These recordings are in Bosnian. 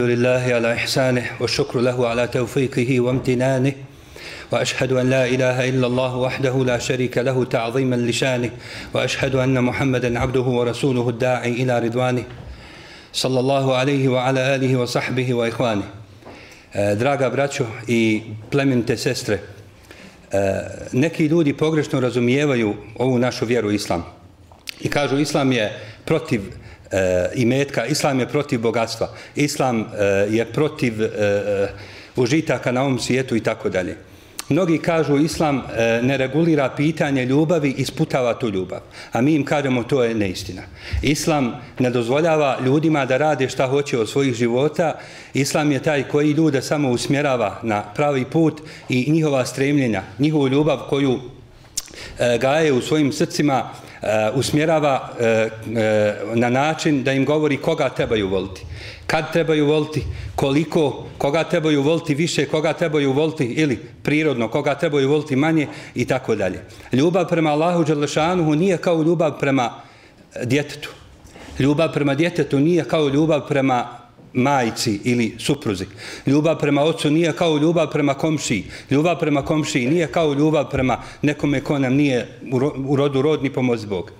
الحمد لله على إحسانه والشكر له على توفيقه وامتنانه وأشهد أن لا إله إلا الله وحده لا شريك له تعظيما لشانه وأشهد أن محمدا عبده ورسوله الداعي إلى رضوانه صلى الله عليه وعلى آله وصحبه وإخوانه Draga braćo i plemente sestre, neki ljudi pogrešno razumijevaju ovu našu vjeru islam i kažu islam je protiv Eh, e, imetka, islam je protiv bogatstva, islam e, je protiv e, užitaka na ovom svijetu i tako dalje. Mnogi kažu islam e, ne regulira pitanje ljubavi i sputava tu ljubav. A mi im kažemo to je neistina. Islam ne dozvoljava ljudima da rade šta hoće od svojih života. Islam je taj koji ljude samo usmjerava na pravi put i njihova stremljenja, njihovu ljubav koju e, gaje u svojim srcima Eh, usmjerava eh, na način da im govori koga trebaju voliti. Kad trebaju voliti, koliko, koga trebaju voliti više, koga trebaju voliti ili prirodno, koga trebaju voliti manje i tako dalje. Ljubav prema Allahu Đelešanuhu nije kao ljubav prema djetetu. Ljubav prema djetetu nije kao ljubav prema majci ili supruzi. Ljubav prema ocu nije kao ljubav prema komšiji. Ljubav prema komšiji nije kao ljubav prema nekome ko nam nije u rodu rodni pomoć Bog.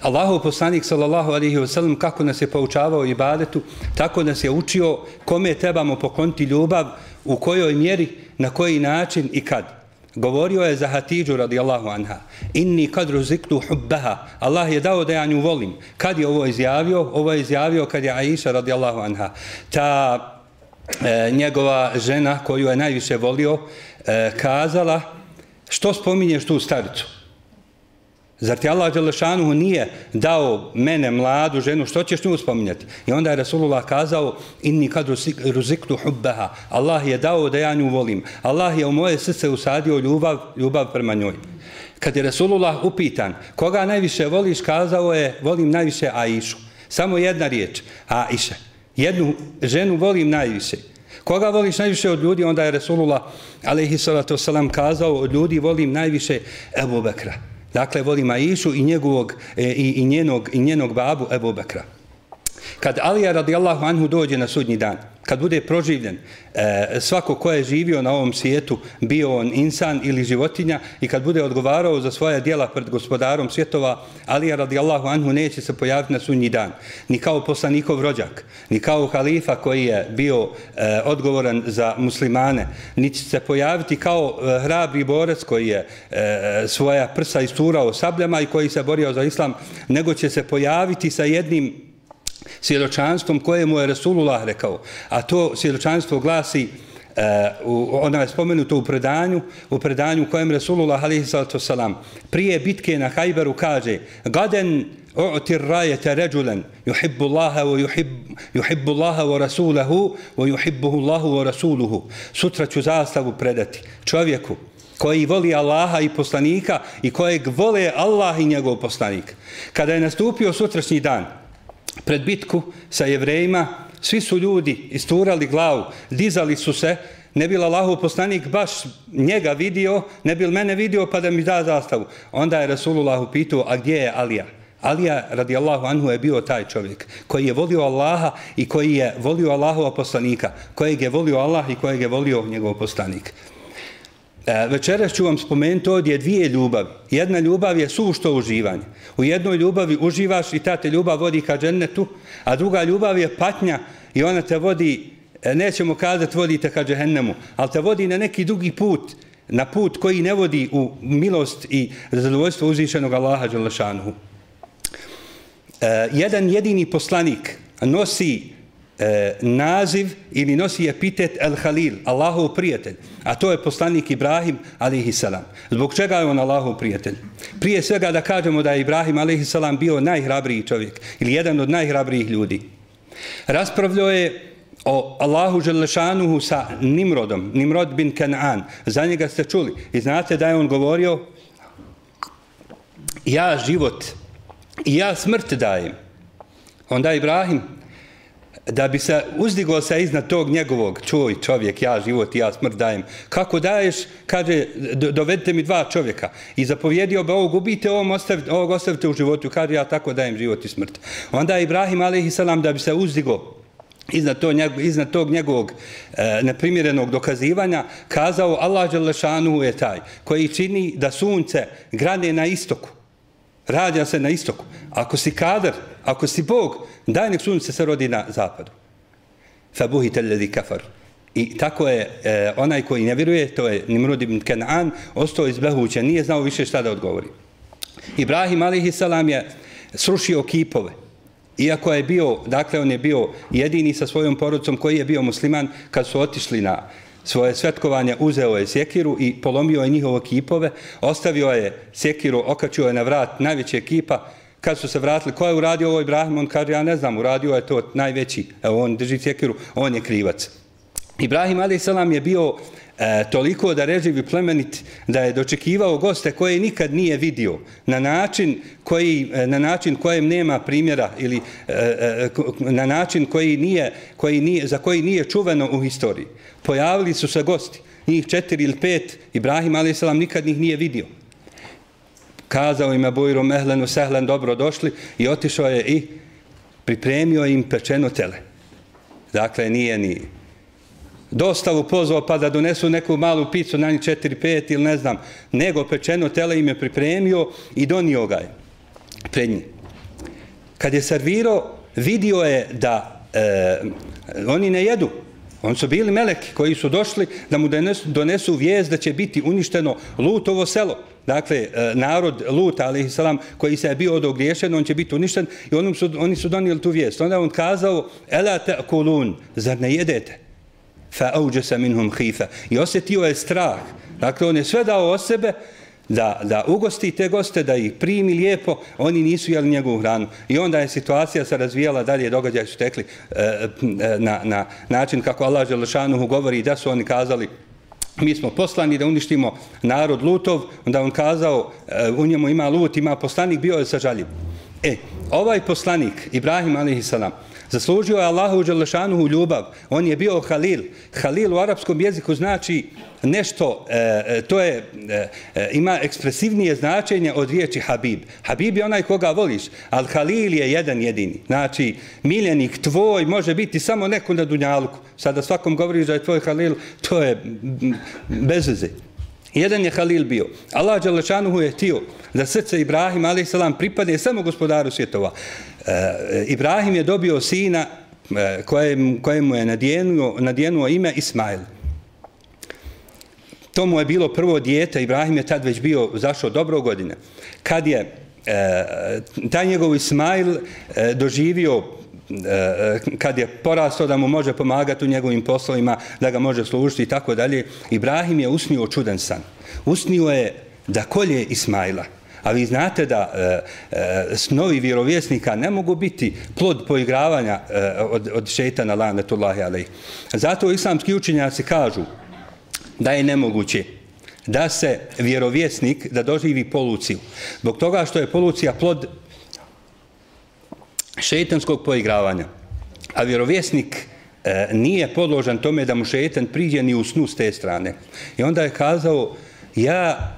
Allahov poslanik sallallahu alaihi wa sallam kako nas je poučavao ibadetu, tako nas je učio kome trebamo pokonti ljubav, u kojoj mjeri, na koji način i kad. Govorio je za Hatidžu radijallahu anha. Inni kad ruziktu hubbaha. Allah je dao da ja nju volim. Kad je ovo izjavio? Ovo je izjavio kad je Aisha radijallahu anha. Ta e, njegova žena koju je najviše volio e, kazala što spominješ tu staricu? Zar ti Allah Đelešanuhu nije dao mene, mladu ženu, što ćeš nju spominjati? I onda je Rasulullah kazao, inni kad ruziktu hubbeha, Allah je dao da ja nju volim. Allah je u moje srce usadio ljubav, ljubav prema njoj. Kad je Rasulullah upitan, koga najviše voliš, kazao je, volim najviše Aishu. Samo jedna riječ, Aisha. Jednu ženu volim najviše. Koga voliš najviše od ljudi, onda je Rasulullah, alaihi salatu wasalam, kazao, od ljudi volim najviše Ebu Bekra. Dakle, voli Maišu i, njegovog, e, i, i, njenog, i njenog babu Ebu Bekra. Kad Alija radijallahu anhu dođe na sudnji dan, kad bude proživljen, e, svako ko je živio na ovom svijetu, bio on insan ili životinja, i kad bude odgovarao za svoja dijela pred gospodarom svjetova, Alija radijallahu anhu neće se pojaviti na sudnji dan. Ni kao poslanikov rođak, ni kao halifa koji je bio e, odgovoran za muslimane, ni će se pojaviti kao e, hrabri borac koji je e, svoja prsa isturao sabljama i koji se borio za islam, nego će se pojaviti sa jednim svjedočanstvom koje mu je Resulullah rekao. A to svjedočanstvo glasi, uh, ona je spomenuto u predanju, u predanju kojem Resulullah a.s. prije bitke na Hajberu kaže Gaden u'tir rajete ređulen yuhibbu Allaha wa yuhib, yuhibbu Allaha wa rasulahu wa yuhibbuhu Allahu wa rasuluhu. Sutra ću zastavu predati čovjeku koji voli Allaha i poslanika i kojeg vole Allah i njegov poslanik. Kada je nastupio sutrašnji dan, pred bitku sa jevrejima, svi su ljudi isturali glavu, dizali su se, ne bi Allahu poslanik baš njega vidio, ne bi mene vidio pa da mi da zastavu. Onda je Rasulullah upitao, a gdje je Alija? Alija radijallahu anhu je bio taj čovjek koji je volio Allaha i koji je volio Allahova poslanika, kojeg je volio Allah i kojeg je volio njegov poslanik. E, večeras ću vam spomenuti ovdje dvije ljubavi. Jedna ljubav je sušto uživanje. U jednoj ljubavi uživaš i ta te ljubav vodi ka džennetu, a druga ljubav je patnja i ona te vodi, e, nećemo kazati vodite ka džehennemu, ali te vodi na neki drugi put, na put koji ne vodi u milost i zadovoljstvo uzvišenog Allaha Đalašanuhu. E, jedan jedini poslanik nosi e, naziv ili nosi epitet El Halil, Allahov prijatelj, a to je poslanik Ibrahim alihi salam. Zbog čega je on Allahov prijatelj? Prije svega da kažemo da je Ibrahim alihi salam bio najhrabriji čovjek ili jedan od najhrabrijih ljudi. Raspravljao je o Allahu Želešanuhu sa Nimrodom, Nimrod bin Kanaan. Za njega ste čuli i znate da je on govorio ja život i ja smrt dajem. Onda Ibrahim da bi se uzdigo se iznad tog njegovog, čuj čovjek, ja život i ja smrt dajem. Kako daješ, kaže, dovedite mi dva čovjeka. I zapovjedio bi ovog, ubite ovog, ostavite, ovog ostavite u životu. Kaže, ja tako dajem život i smrt. Onda je Ibrahim a.s. da bi se uzdigo iznad, to, iznad tog njegovog e, neprimjerenog dokazivanja, kazao Allah Đelešanu je taj koji čini da sunce grane na istoku. Rađa se na istoku. Ako si kadar, ako si Bog, daj nek sunce se rodi na zapadu. Fabuhite ledi kafar. I tako je e, onaj koji ne vjeruje, to je Nimrud ibn Kenan, ostao izbehućen, nije znao više šta da odgovori. Ibrahim a.s. je srušio kipove. Iako je bio, dakle on je bio jedini sa svojom porodicom koji je bio musliman kad su otišli na svoje svetkovanje, uzeo je sjekiru i polomio je njihove kipove, ostavio je sjekiru, okačio je na vrat najveće kipa, kad su se vratili, ko je uradio ovo Ibrahim, on kaže, ja ne znam, uradio je to najveći, evo on drži sjekiru, on je krivac. Ibrahim a.s. je bio e, toliko da reživi plemenit da je dočekivao goste koje nikad nije vidio na način koji e, na način kojem nema primjera ili e, e, na način koji nije, koji nije za koji nije čuveno u historiji pojavili su se gosti njih četiri ili pet Ibrahim a.s. nikad njih nije vidio kazao im Abujru Mehlenu Sehlen dobro došli i otišao je i pripremio im pečeno tele dakle nije ni dostavu pozvao pa da donesu neku malu picu na njih 4-5 ili ne znam, nego pečeno tele im je pripremio i donio ga je pred njih. Kad je servirao, vidio je da e, oni ne jedu. Oni su bili meleki koji su došli da mu donesu, donesu vijest da će biti uništeno Lutovo selo. Dakle, e, narod Lut, ali salam, koji se je bio odogriješen, on će biti uništen i oni su, oni su donijeli tu vijest. Onda on kazao, ela te kulun, zar ne jedete? fa auđesa minhum hifa. I osjetio je strah. Dakle, on je sve dao o sebe da, da ugosti te goste, da ih primi lijepo, oni nisu jeli njegovu hranu. I onda je situacija se razvijala, dalje događaj su tekli e, e, na, na način kako Allah Želešanuhu govori da su oni kazali mi smo poslani da uništimo narod Lutov, onda on kazao e, u njemu ima Lut, ima poslanik, bio je sažaljiv. E, ovaj poslanik, Ibrahim a.s. Zaslužio je Allahu Đelešanuhu ljubav. On je bio Halil. Halil u arapskom jeziku znači nešto, e, e to je, e, e, ima ekspresivnije značenje od riječi Habib. Habib je onaj koga voliš, ali Halil je jedan jedini. Znači, miljenik tvoj može biti samo neko na dunjalku. Sada svakom govoriš da je tvoj Halil, to je bez veze. Jedan je Halil bio. Allah Đalešanuhu je htio da srce Ibrahim, a.s. pripadne samo gospodaru svjetova. E, Ibrahim je dobio sina e, kojemu je nadjenuo, nadjenuo ime Ismail. To mu je bilo prvo dijete, Ibrahim je tad već bio zašao dobro godine. Kad je e, taj njegov Ismail e, doživio kad je porasto da mu može pomagati u njegovim poslovima, da ga može služiti i tako dalje, Ibrahim je usnio čudan san. Usnio je da kolje Ismaila. A vi znate da e, e, snovi vjerovjesnika ne mogu biti plod poigravanja e, od, od šeitana lanetullahi alaih. Zato islamski učenjaci kažu da je nemoguće da se vjerovjesnik da doživi poluciju. Zbog toga što je polucija plod šeitanskog poigravanja. A vjerovjesnik e, nije podložan tome da mu šeitan priđe ni u snu s te strane. I onda je kazao, ja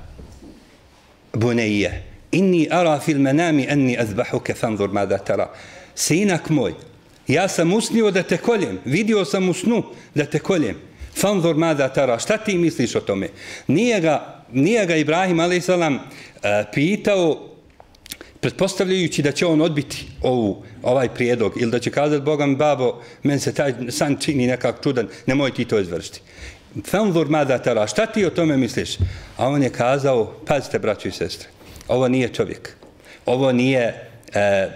buneije, inni ara fil menami enni azbahuke fanzur mada tara. Sinak moj, ja sam usnio da te koljem, vidio sam u snu da te koljem. Fanzur mada tara, šta ti misliš o tome? Nije ga, nije ga Ibrahim a.s. E, pitao pretpostavljajući da će on odbiti ovu, ovaj prijedlog ili da će kazati Bogam, babo, men se taj san čini nekak čudan, nemoj ti to izvršiti. Fanzur mada tara, šta ti o tome misliš? A on je kazao, pazite, braćo i sestre, ovo nije čovjek. Ovo nije e, e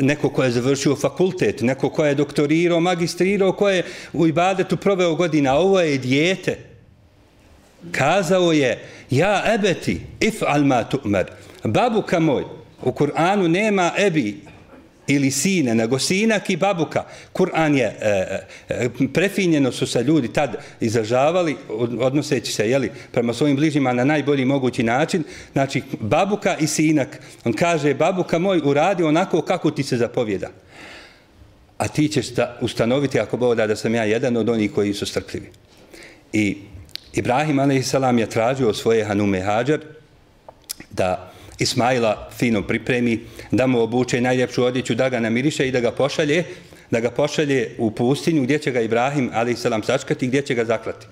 neko ko je završio fakultet, neko ko je doktorirao, magistrirao, ko je u ibadetu proveo godina. Ovo je dijete. Kazao je, ja ebeti, if alma tu'mer, babuka moj, u Kur'anu nema ebi, ili sine, nego sinak i babuka. Kur'an je, e, e, prefinjeno su se ljudi tad izražavali, odnoseći se jeli, prema svojim bližnjima na najbolji mogući način. Znači, babuka i sinak. On kaže, babuka moj uradi onako kako ti se zapovjeda. A ti ćeš da ustanoviti, ako Bog da, da sam ja jedan od onih koji su strpljivi. I Ibrahim a.s. je tražio svoje Hanume Hađar da Ismaila fino pripremi, da mu obuče najljepšu odjeću, da ga namiriše i da ga pošalje, da ga pošalje u pustinju gdje će ga Ibrahim, ali i salam sačkati, gdje će ga zaklati.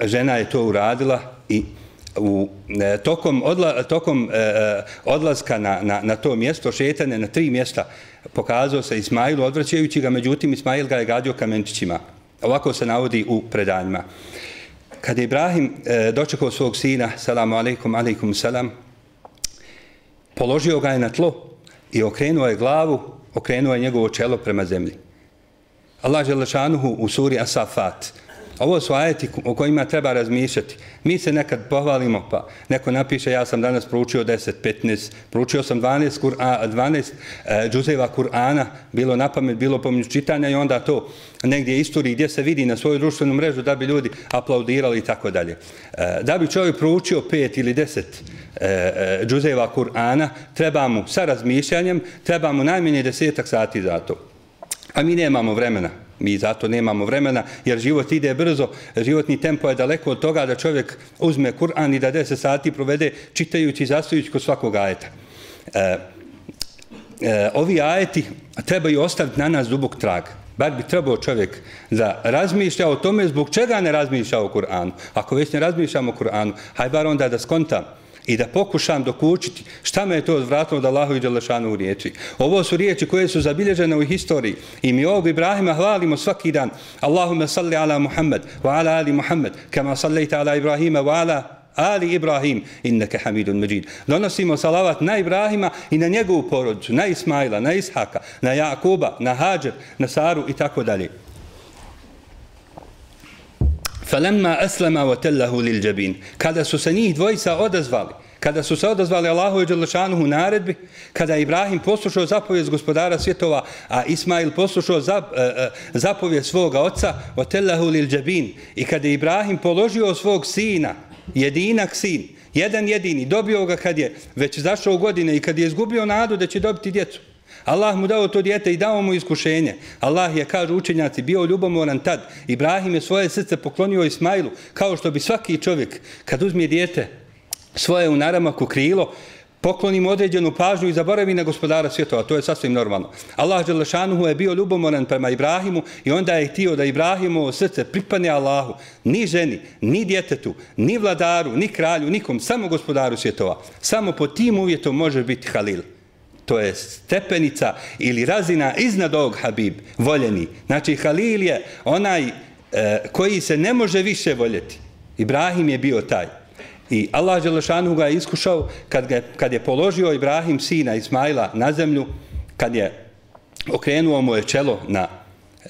Žena je to uradila i u, e, tokom, odla, tokom e, e odlaska na, na, na to mjesto, šetane na tri mjesta, pokazao se Ismailu odvraćajući ga, međutim Ismail ga je gadio kamenčićima. Ovako se navodi u predanjima. Kada je Ibrahim e, dočekao svog sina, salamu alaikum, alaikum salam, položio ga je na tlo i okrenuo je glavu, okrenuo je njegovo čelo prema zemlji. Allah Želešanuhu u suri Asafat, Ovo su ajeti o kojima treba razmišljati. Mi se nekad pohvalimo, pa neko napiše ja sam danas proučio 10, 15, proučio sam 12, kur, a, 12 e, džuzeva Kur'ana, bilo na pamet, bilo pomoću čitanja i onda to negdje isturi gdje se vidi na svoju društvenu mrežu da bi ljudi aplaudirali i tako dalje. E, da bi čovjek proučio 5 ili 10 e, e, džuzeva Kur'ana, treba mu sa razmišljanjem, treba mu najmanje desetak sati za to. A mi nemamo vremena. Mi zato nemamo vremena, jer život ide brzo, životni tempo je daleko od toga da čovjek uzme Kur'an i da 10 sati provede čitajući i zastojući kod svakog ajeta. E, e, ovi ajeti trebaju ostaviti na nas dubog trag. Bar bi trebao čovjek da razmišlja o tome zbog čega ne razmišlja o Kur'anu. Ako već ne razmišljamo o Kur'anu, haj bar onda da skontam i da pokušam dokučiti šta me je to odvratilo da Allahu i Đelešanu u riječi. Ovo su riječi koje su zabilježene u historiji i mi ovog Ibrahima hvalimo svaki dan. Allahumma salli ala Muhammed wa ala ali Muhammed kama sallajta ala Ibrahima wa ala Ali Ibrahim, inneke hamidun međid. Donosimo salavat na Ibrahima i na njegovu porodicu, na Ismaila, na Ishaka, na Jakuba, na Hađer, na Saru i tako dalje. Falemma aslama wa tellahu lil jabin. Kada su se njih dvojica odazvali, kada su se odazvali Allahu i Đelešanuhu naredbi, kada je Ibrahim poslušao zapovijest gospodara svjetova, a Ismail poslušao zap, e, e, uh, zapovijest svoga oca, wa tellahu lil jabin. I kada je Ibrahim položio svog sina, jedinak sin, jedan jedini, dobio ga kad je već zašao godine i kad je izgubio nadu da će dobiti djecu. Allah mu dao to dijete i dao mu iskušenje. Allah je, kažu učenjaci, bio ljubomoran tad. Ibrahim je svoje srce poklonio Ismailu, kao što bi svaki čovjek, kad uzme dijete svoje u naramaku krilo, poklonim određenu pažnju i zaboravi na gospodara svjetova. To je sasvim normalno. Allah Đelešanuhu je bio ljubomoran prema Ibrahimu i onda je htio da Ibrahimu srce pripane Allahu. Ni ženi, ni djetetu, ni vladaru, ni kralju, nikom, samo gospodaru svjetova. Samo po tim uvjetom može biti Halil to je stepenica ili razina iznad ovog Habib, voljeni. Znači, Halil je onaj e, koji se ne može više voljeti. Ibrahim je bio taj. I Allah Želešanu ga je iskušao kad, ga, kad je položio Ibrahim sina Ismaila na zemlju, kad je okrenuo mu je čelo na,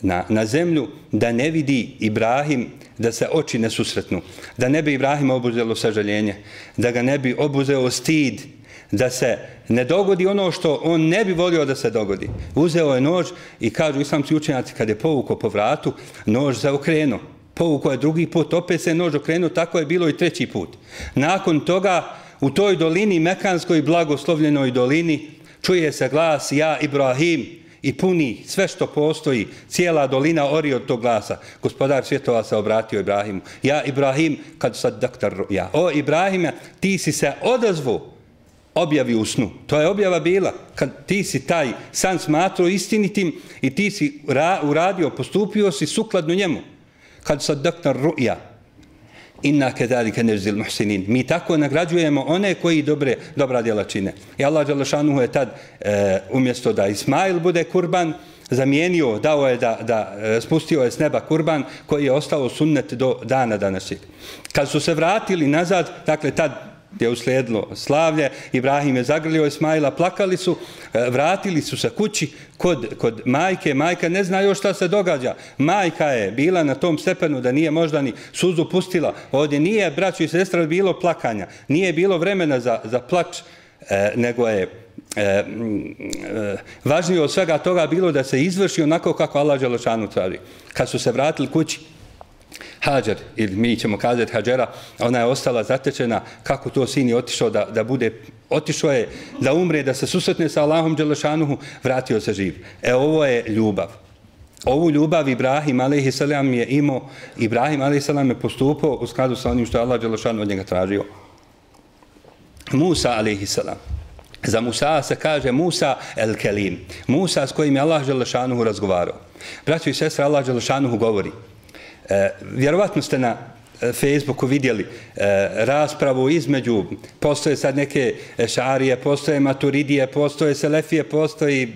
na, na zemlju, da ne vidi Ibrahim da se oči ne susretnu, da ne bi Ibrahim obuzelo sažaljenje, da ga ne bi obuzeo stid, da se ne dogodi ono što on ne bi volio da se dogodi. Uzeo je nož i kažu islamski učenjaci kad je povukao po vratu, nož zaokrenuo. Povukao je drugi put, opet se nož okrenuo, tako je bilo i treći put. Nakon toga u toj dolini, Mekanskoj blagoslovljenoj dolini, čuje se glas ja Ibrahim i puni sve što postoji, cijela dolina ori od tog glasa. Gospodar svjetova se obratio Ibrahimu. Ja Ibrahim, kad sad doktor, ja, o Ibrahime, ti si se odazvu objavi u snu. To je objava bila kad ti si taj san smatrao istinitim i ti si ra, uradio, postupio si sukladno njemu. Kad sad doktor ruja, inna kedalike nezil muhsinin. Mi tako nagrađujemo one koji dobre, dobra djela čine. I Allah Đalašanuhu je tad e, umjesto da Ismail bude kurban, zamijenio, dao je da, da e, spustio je s neba kurban koji je ostao sunnet do dana današnjeg. Kad su se vratili nazad, dakle tad je uslijedilo slavlje, Ibrahim je zagrlio Ismaila, plakali su, e, vratili su se kući kod, kod majke, majka ne zna još šta se događa. Majka je bila na tom stepenu da nije možda ni suzu pustila. Ovdje nije, braću i sestra, bilo plakanja. Nije bilo vremena za, za plač, e, nego je e, mm, e, važnije od svega toga bilo da se izvrši onako kako Allah Đelešanu traži. Kad su se vratili kući, Hađer, ili mi ćemo kazati Hađera, ona je ostala zatečena kako to sin je otišao da, da bude, otišao je da umre, da se susretne sa Allahom Đelešanuhu, vratio se živ. E ovo je ljubav. Ovu ljubav Ibrahim a.s. je imao, Ibrahim a.s. je postupao u skladu sa onim što je Allah Đelešanuhu od njega tražio. Musa a.s. Za Musa se kaže Musa el Kelim. Musa s kojim je Allah Đelešanuhu razgovarao. Braćo i sestra, Allah Želešanuhu govori. E, vjerovatno ste na e, Facebooku vidjeli e, raspravu između, postoje sad neke šarije, postoje maturidije, postoje selefije, postoji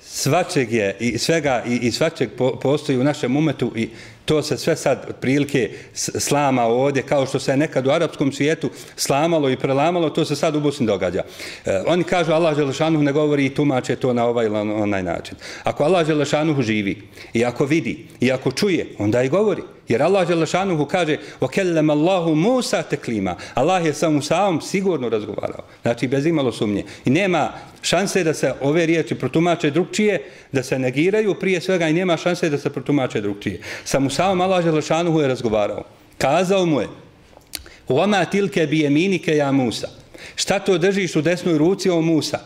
svačeg je i svega i, i svačeg po, postoji u našem umetu i to se sve sad prilike slama ovdje, kao što se nekad u arapskom svijetu slamalo i prelamalo, to se sad u Bosni događa. E, oni kažu Allah Želešanuh ne govori i tumače to na ovaj ili onaj način. Ako Allah Želešanuh živi i ako vidi i ako čuje, onda i govori. Jer Allah Želešanuhu kaže وَكَلَّمَ اللَّهُ مُوسَى تَكْلِيمًا Allah je sa Musaom sigurno razgovarao. Znači, bez imalo sumnje. I nema šanse da se ove riječi protumače drugčije, da se negiraju prije svega i nema šanse da se protumače drugčije. Sa Musaom Allah Želešanuhu je razgovarao. Kazao mu je وَمَا تِلْكَ بِيَمِينِكَ ja Musa Šta to držiš u desnoj ruci o Musa?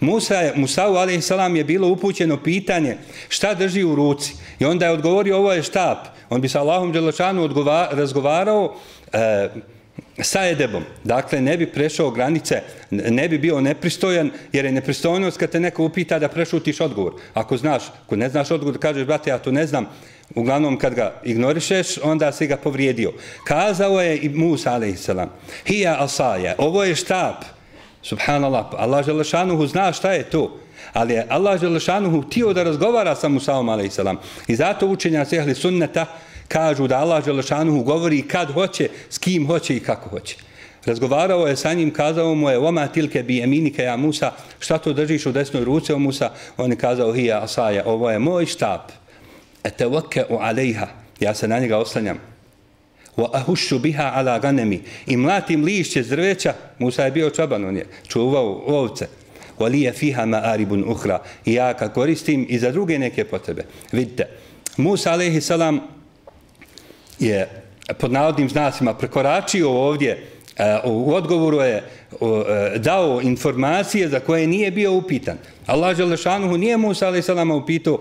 Musa je, Musa'u a.s. je bilo upućeno pitanje šta drži u ruci. I onda je odgovorio ovo je štap. On bi sa Allahom Đelešanu razgovarao e, sa edebom. Dakle, ne bi prešao granice, ne bi bio nepristojan, jer je nepristojnost kad te neko upita da prešutiš odgovor. Ako znaš, ako ne znaš odgovor, kažeš, brate, ja to ne znam, uglavnom kad ga ignorišeš, onda si ga povrijedio. Kazao je i Musa, a.s. Hija asaja, ovo je štap. Subhanallah, Allah Želešanuhu zna šta je to. Ali je Allah Želešanuhu htio da razgovara sa Musaom a.s. I zato učenja sehli sunneta kažu da Allah Želešanuhu govori kad hoće, s kim hoće i kako hoće. Razgovarao je sa njim, kazao mu je Oma tilke bi eminike ja Musa, šta to držiš u desnoj ruci o Musa? On je kazao, hija asaja, ovo je moj štap. Ete voke u alejha, ja se na njega oslanjam wa ahushu biha ala ganemi. I mlatim lišće drveća Musa je bio čaban on je čuvao ovce. Wa li fiha ma'aribun ukhra. I ja ka koristim i za druge neke potrebe. Vidite Musa alejhi salam je pod navodnim znacima prekoračio ovdje eh, u odgovoru je eh, dao informacije za koje nije bio upitan. Allah Želešanuhu nije Musa alejhi upitao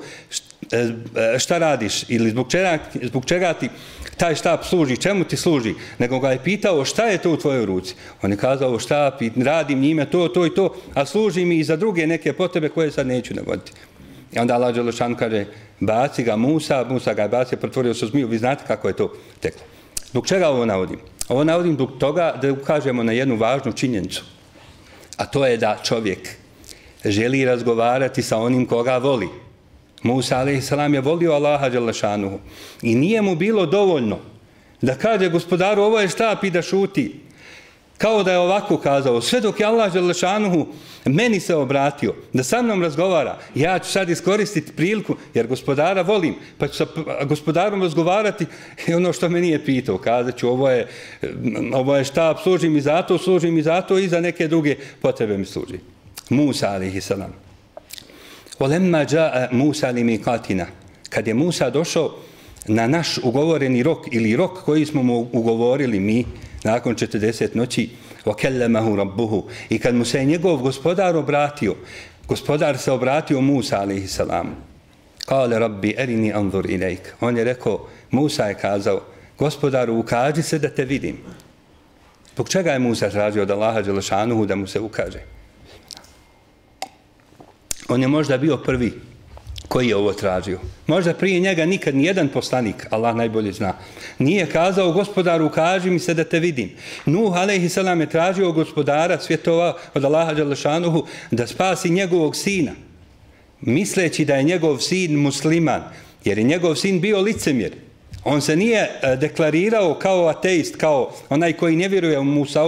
eh, šta radiš ili zbog čega, zbog čega ti taj štap služi, čemu ti služi, nego ga je pitao šta je to u tvojoj ruci. On je kazao štap i radim njime to, to i to, a služi mi i za druge neke potrebe koje sad neću navoditi. I onda Allah Đelešan kaže, baci ga Musa, Musa ga je bacio, pretvorio se zmiju, vi znate kako je to teklo. Zbog čega ovo navodim? Ovo navodim zbog toga da ukažemo na jednu važnu činjenicu. A to je da čovjek želi razgovarati sa onim koga voli. Musa a.s. je volio Allaha Đalešanuhu i nije mu bilo dovoljno da kaže gospodaru ovo je štap i da šuti. Kao da je ovako kazao, sve dok je Allah Đalešanuhu meni se obratio, da sa mnom razgovara, ja ću sad iskoristiti priliku, jer gospodara volim, pa ću sa gospodarom razgovarati i ono što me nije pitao, kazat ću ovo je, ovo je štab, služi mi zato, služi mi i za neke druge potrebe mi služi. Musa alihi salam dža Musa li mikatina. Kad je Musa došao na naš ugovoreni rok ili rok koji smo mu ugovorili mi nakon 40 noći wa kellamahu rabbuhu i kad mu se je njegov gospodar obratio gospodar se obratio Musa alejhi salam kale rabbi erini anzur ilajk. on je rekao Musa je kazao gospodaru ukaži se da te vidim zbog čega je Musa tražio od Allaha Đelešanuhu da mu se ukaže On je možda bio prvi koji je ovo tražio. Možda prije njega nikad ni jedan poslanik, Allah najbolje zna, nije kazao gospodaru, kaži mi se da te vidim. Nuh, alaihi salam, je tražio gospodara svjetova od Allaha Đalešanuhu da spasi njegovog sina, misleći da je njegov sin musliman, jer je njegov sin bio licemjer. On se nije e, deklarirao kao ateist, kao onaj koji ne vjeruje u, Musa,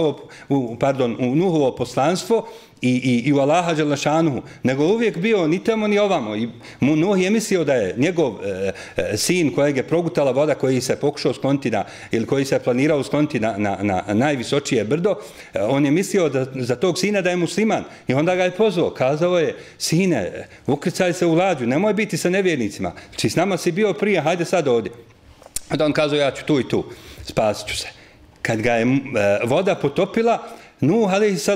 u, pardon, u Nuhovo poslanstvo, i, i, i u Allaha Đalašanuhu, nego uvijek bio ni tamo ni ovamo. I mu Nuh je mislio da je njegov e, e, sin kojeg je progutala voda koji se pokušao skloniti na, ili koji se planirao skloniti na, na, na najvisočije brdo, e, on je mislio da, za tog sina da je musliman. I onda ga je pozvao, kazao je, sine, ukrcaj se u lađu, nemoj biti sa nevjernicima. Či s nama si bio prije, hajde sad ovdje. Onda on kazao, ja ću tu i tu, spasit ću se. Kad ga je e, voda potopila, Nuh a.s.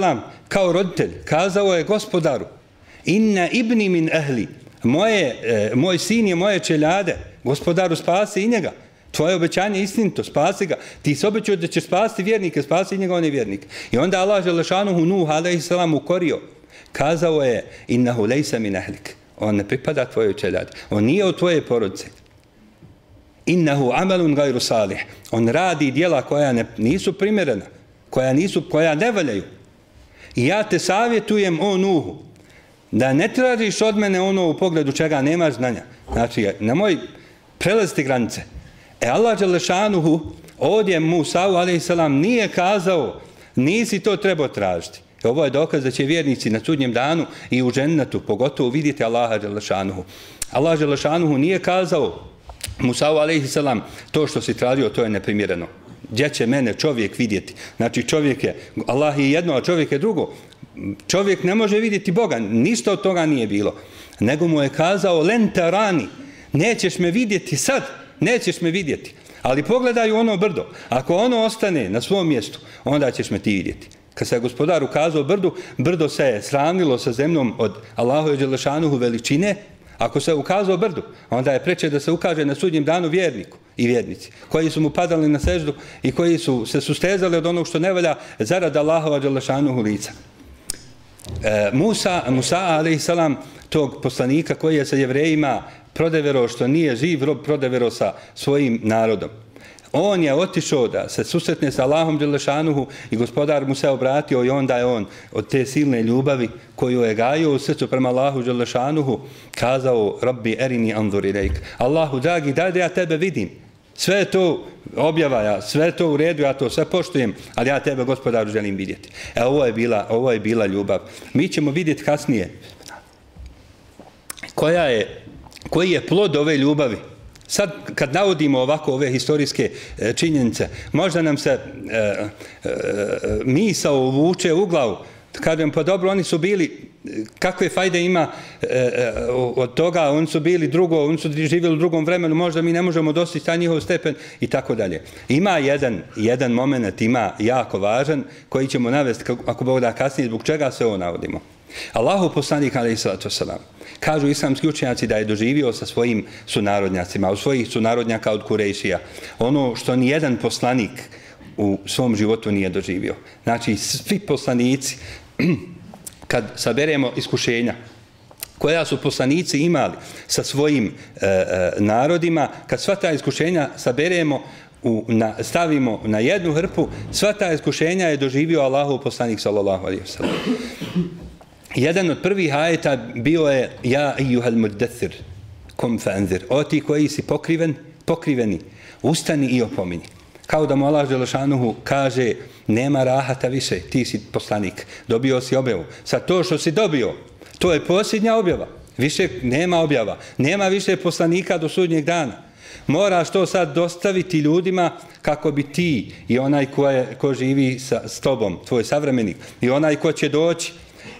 kao roditelj kazao je gospodaru inna ibni min ehli moje, e, moj sin je moje čeljade gospodaru spasi i njega Tvoje obećanje je istinito, spasi ga. Ti se obećao da ćeš spasti vjernike, spasi njega on je vjernik. I onda Allah Želešanuhu Nuh, a.s. ukorio. Kazao je, innahu lejsa min ahlik. On ne pripada tvojoj čeljadi. On nije od tvoje porodice. Innahu amalun gajru salih. On radi dijela koja ne, nisu primjerena, koja, nisu, koja ne valjaju. I ja te savjetujem o Nuhu, da ne tražiš od mene ono u pogledu čega nemaš znanja. Znači, nemoj prelaziti granice. E Allah Đelešanuhu ovdje Musa'u a.s. nije kazao nisi to trebao tražiti. I ovo je dokaz da će vjernici na sudnjem danu i u džennetu pogotovo vidjeti Allaha Đelešanuhu. Allah Đelešanuhu nije kazao Musa'u a.s. to što si tražio to je neprimjereno. Gdje će mene čovjek vidjeti? Znači čovjek je, Allah je jedno, a čovjek je drugo. Čovjek ne može vidjeti Boga, ništa od toga nije bilo. Nego mu je kazao, len tarani, nećeš me vidjeti sad, nećeš me vidjeti. Ali pogledaj ono brdo. Ako ono ostane na svom mjestu, onda ćeš me ti vidjeti. Kad se gospodar ukazao brdu, brdo se je sravnilo sa zemljom od Allahu i Đelešanuhu veličine. Ako se ukazao brdu, onda je preče da se ukaže na sudnjem danu vjerniku i vjernici, koji su mu padali na seždu i koji su se sustezali od onog što ne valja zarad Allahova Đelešanuhu lica. E, Musa, Musa a.s. tog poslanika koji je sa jevrejima prodevero što nije živ rob prodevero sa svojim narodom. On je otišao da se susretne sa Allahom Đelešanuhu i gospodar mu se obratio i onda je on od te silne ljubavi koju je gajio u srcu prema Allahu Đelešanuhu kazao Rabbi erini anzuri rejk. Allahu dragi, daj da ja tebe vidim. Sve to objava ja, sve to u redu, ja to sve poštujem, ali ja tebe gospodaru želim vidjeti. E ovo je bila, ovo je bila ljubav. Mi ćemo vidjeti kasnije koja je koji je plod ove ljubavi. Sad, kad navodimo ovako ove historijske e, činjenice, možda nam se e, e, e misao uvuče u glavu, kažem, pa dobro, oni su bili, kakve fajde ima e, e od toga, oni su bili drugo, oni su živjeli u drugom vremenu, možda mi ne možemo dostići taj njihov stepen i tako dalje. Ima jedan, jedan moment, ima jako važan, koji ćemo navesti, ako Bog da kasnije, zbog čega se ovo navodimo. Allahu poslanik, ali salatu wasalam kažu islamski učenjaci da je doživio sa svojim sunarodnjacima, u svojih sunarodnjaka od Kurejšija, ono što ni jedan poslanik u svom životu nije doživio. Znači, svi poslanici, kad saberemo iskušenja, koja su poslanici imali sa svojim e, e, narodima, kad sva ta iskušenja saberemo, u, na, stavimo na jednu hrpu, sva ta iskušenja je doživio Allahu poslanik sallallahu alaihi wa sallam jedan od prvih ajeta bio je ja ijuhal muddathir kom fanzir. O ti koji si pokriven pokriveni ustani i opomini. Kao da mu Allah Želešanuhu kaže nema rahata više ti si poslanik dobio si objavu. Sa to što si dobio to je posljednja objava. Više nema objava nema više poslanika do sudnjeg dana. Moraš to sad dostaviti ljudima kako bi ti i onaj ko, je, ko živi sa, s tobom, tvoj savremenik, i onaj ko će doći,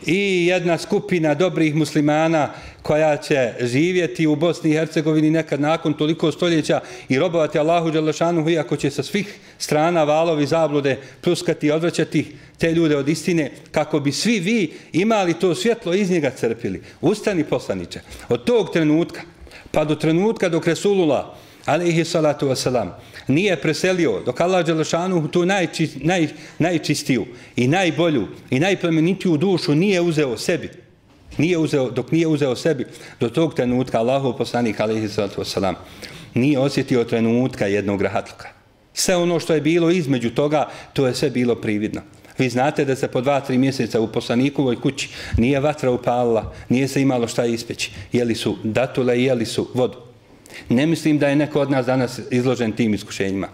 i jedna skupina dobrih muslimana koja će živjeti u Bosni i Hercegovini nekad nakon toliko stoljeća i robovati Allahu Đalešanu, iako će sa svih strana valovi zablude pluskati i odvraćati te ljude od istine, kako bi svi vi imali to svjetlo iz njega crpili. Ustani poslaniće. Od tog trenutka, pa do trenutka dok Resulullah, alaihi salatu wasalam, nije preselio, dok Allah Đelešanu tu najči, naj, najčistiju i najbolju i najplemenitiju dušu nije uzeo sebi, nije uzeo, dok nije uzeo sebi, do tog trenutka Allahu poslanik, alaihi salatu wasalam, nije osjetio trenutka jednog rahatluka. Sve ono što je bilo između toga, to je sve bilo prividno. Vi znate da se po dva, tri mjeseca u poslanikovoj kući nije vatra upalila, nije se imalo šta ispeći. Jeli su datule i jeli su vodu. Ne mislim da je neko od nas danas izložen tim iskušenjima.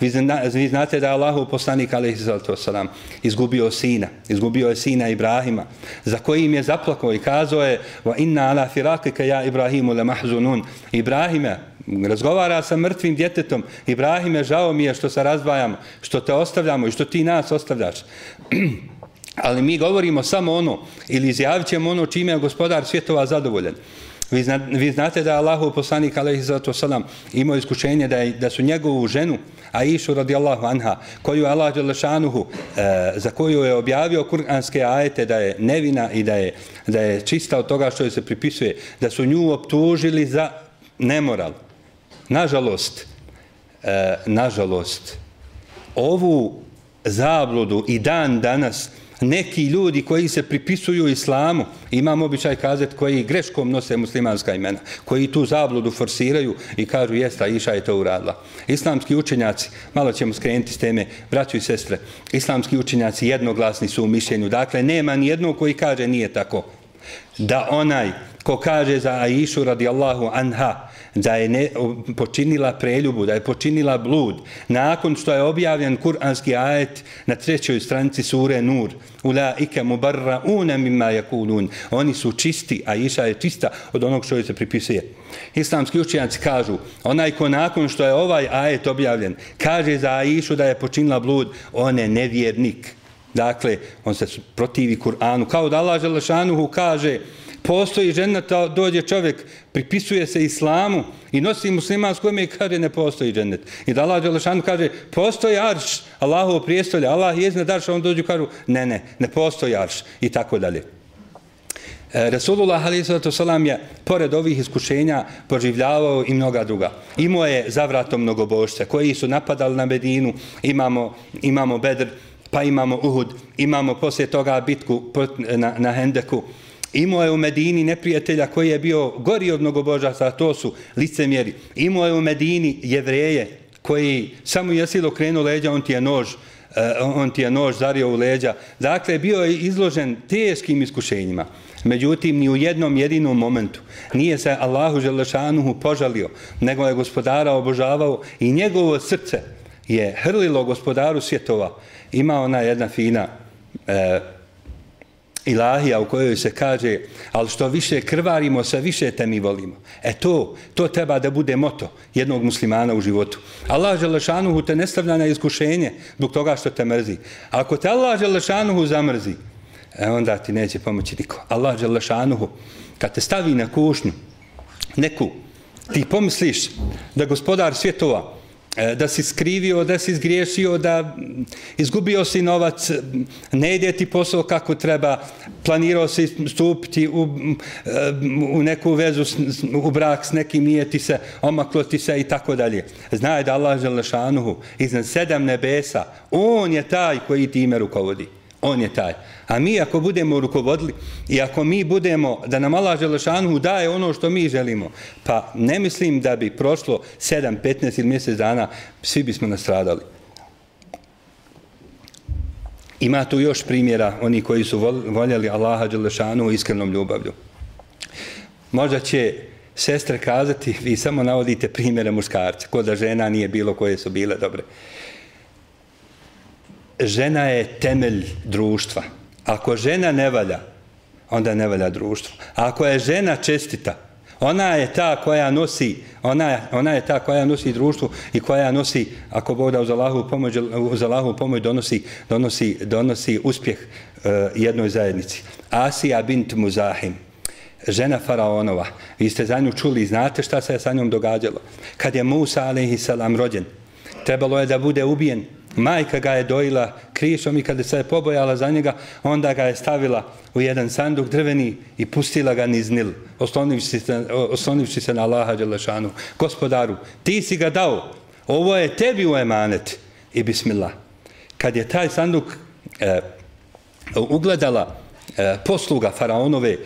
Vi, zna, vi znate da je Allahu poslanik salam, izgubio sina. Izgubio je sina Ibrahima, za kojim je zaplakao i kazao je Va inna ala firakika ja Ibrahimu le mahzunun. Ibrahime, razgovara sa mrtvim djetetom. Ibrahime, žao mi je što se razdvajamo, što te ostavljamo i što ti nas ostavljaš. Ali mi govorimo samo ono, ili izjavit ćemo ono čime je gospodar svjetova zadovoljen. Vi, zna, vi znate da je Allahu poslanik alaihi sallatu wasalam imao iskušenje da, je, da su njegovu ženu Aishu radijallahu anha koju je Allah Đelešanuhu e, za koju je objavio kuranske ajete da je nevina i da je, da je čista od toga što joj se pripisuje da su nju optužili za nemoral. Nažalost, e, nažalost, ovu zabludu i dan danas neki ljudi koji se pripisuju islamu, imam običaj kazati koji greškom nose muslimanska imena, koji tu zabludu forsiraju i kažu jesta, Iša je to uradila. Islamski učenjaci, malo ćemo skrenuti s teme, braću i sestre, islamski učenjaci jednoglasni su u mišljenju, dakle nema ni jednog koji kaže nije tako. Da onaj ko kaže za Aishu radijallahu anha, da je ne, počinila preljubu, da je počinila blud, nakon što je objavljen kuranski ajet na trećoj stranici sure Nur, ula ike mubarra mimma yakulun. Oni su čisti, a Iša je čista od onog što joj se pripisuje. Islamski učenjaci kažu, onaj ko nakon što je ovaj ajet objavljen, kaže za Aishu da je počinila blud, on je nevjernik. Dakle, on se protivi Kur'anu. Kao da Allah Želešanuhu kaže, postoji džennet, dođe čovjek, pripisuje se islamu i nosi muslimansku ime i kaže ne postoji džennet. I da Allah Đelešanu kaže postoji arš, Allahovo prijestolje, Allah je iznad arša, on dođu kažu ne, ne, ne postoji arš i tako dalje. E, Resulullah a.s. je, pored ovih iskušenja, poživljavao i mnoga druga. Imao je zavratom mnogobošce koji su napadali na Medinu, imamo, imamo Bedr, pa imamo Uhud, imamo poslije toga bitku na, na Hendeku, Imao je u Medini neprijatelja koji je bio gori od mnogobožaca, to su licemjeri. Imao je u Medini jevreje koji samo jesi okrenuo leđa, on ti je nož, eh, on ti je nož zario u leđa. Dakle, bio je izložen teškim iskušenjima. Međutim, ni u jednom jedinom momentu nije se Allahu Želešanuhu požalio, nego je gospodara obožavao i njegovo srce je hrlilo gospodaru svjetova. Ima ona jedna fina eh, ilahija u kojoj se kaže ali što više krvarimo, sve više te mi volimo. E to, to treba da bude moto jednog muslimana u životu. Allah Želešanuhu te ne stavlja na iskušenje zbog toga što te mrzi. Ako te Allah Želešanuhu zamrzi, e onda ti neće pomoći niko. Allah Želešanuhu, kad te stavi na kušnju, neku, ti pomisliš da gospodar svjetova, E, da si skrivio, da si zgriješio, da izgubio si novac, ne ide ti posao kako treba, planirao si stupiti u, e, u neku vezu, u brak s nekim, nije ti se, omaklo ti se i tako dalje. Znaj da Allah Želešanuhu iznad sedam nebesa, on je taj koji ti ime rukovodi. On je taj. A mi ako budemo rukovodili i ako mi budemo da nam Allah Želešanu daje ono što mi želimo, pa ne mislim da bi prošlo 7, 15 ili mjesec dana, svi bismo nastradali. Ima tu još primjera oni koji su voljeli Allaha Đelešanu iskrenom ljubavlju. Možda će sestre kazati, vi samo navodite primjere muškarca, kod da žena nije bilo koje su bile dobre žena je temelj društva. Ako žena ne valja, onda ne valja društvo. A ako je žena čestita, ona je ta koja nosi, ona je, ona je ta koja nosi društvo i koja nosi, ako Bog da uz Allahu pomoć, uz Allahu pomoć donosi, donosi, donosi uspjeh uh, jednoj zajednici. Asija bint Muzahim, žena faraonova, vi ste za nju čuli, znate šta se je sa njom događalo. Kad je Musa, alaihissalam, rođen, trebalo je da bude ubijen, majka ga je dojila krišom i kada se je pobojala za njega, onda ga je stavila u jedan sanduk drveni i pustila ga niz Nil, oslonivši se, oslonivši se na Allaha Đelešanu. Gospodaru, ti si ga dao, ovo je tebi u emanet i bismillah. Kad je taj sanduk e, ugledala E, posluga faraonove e,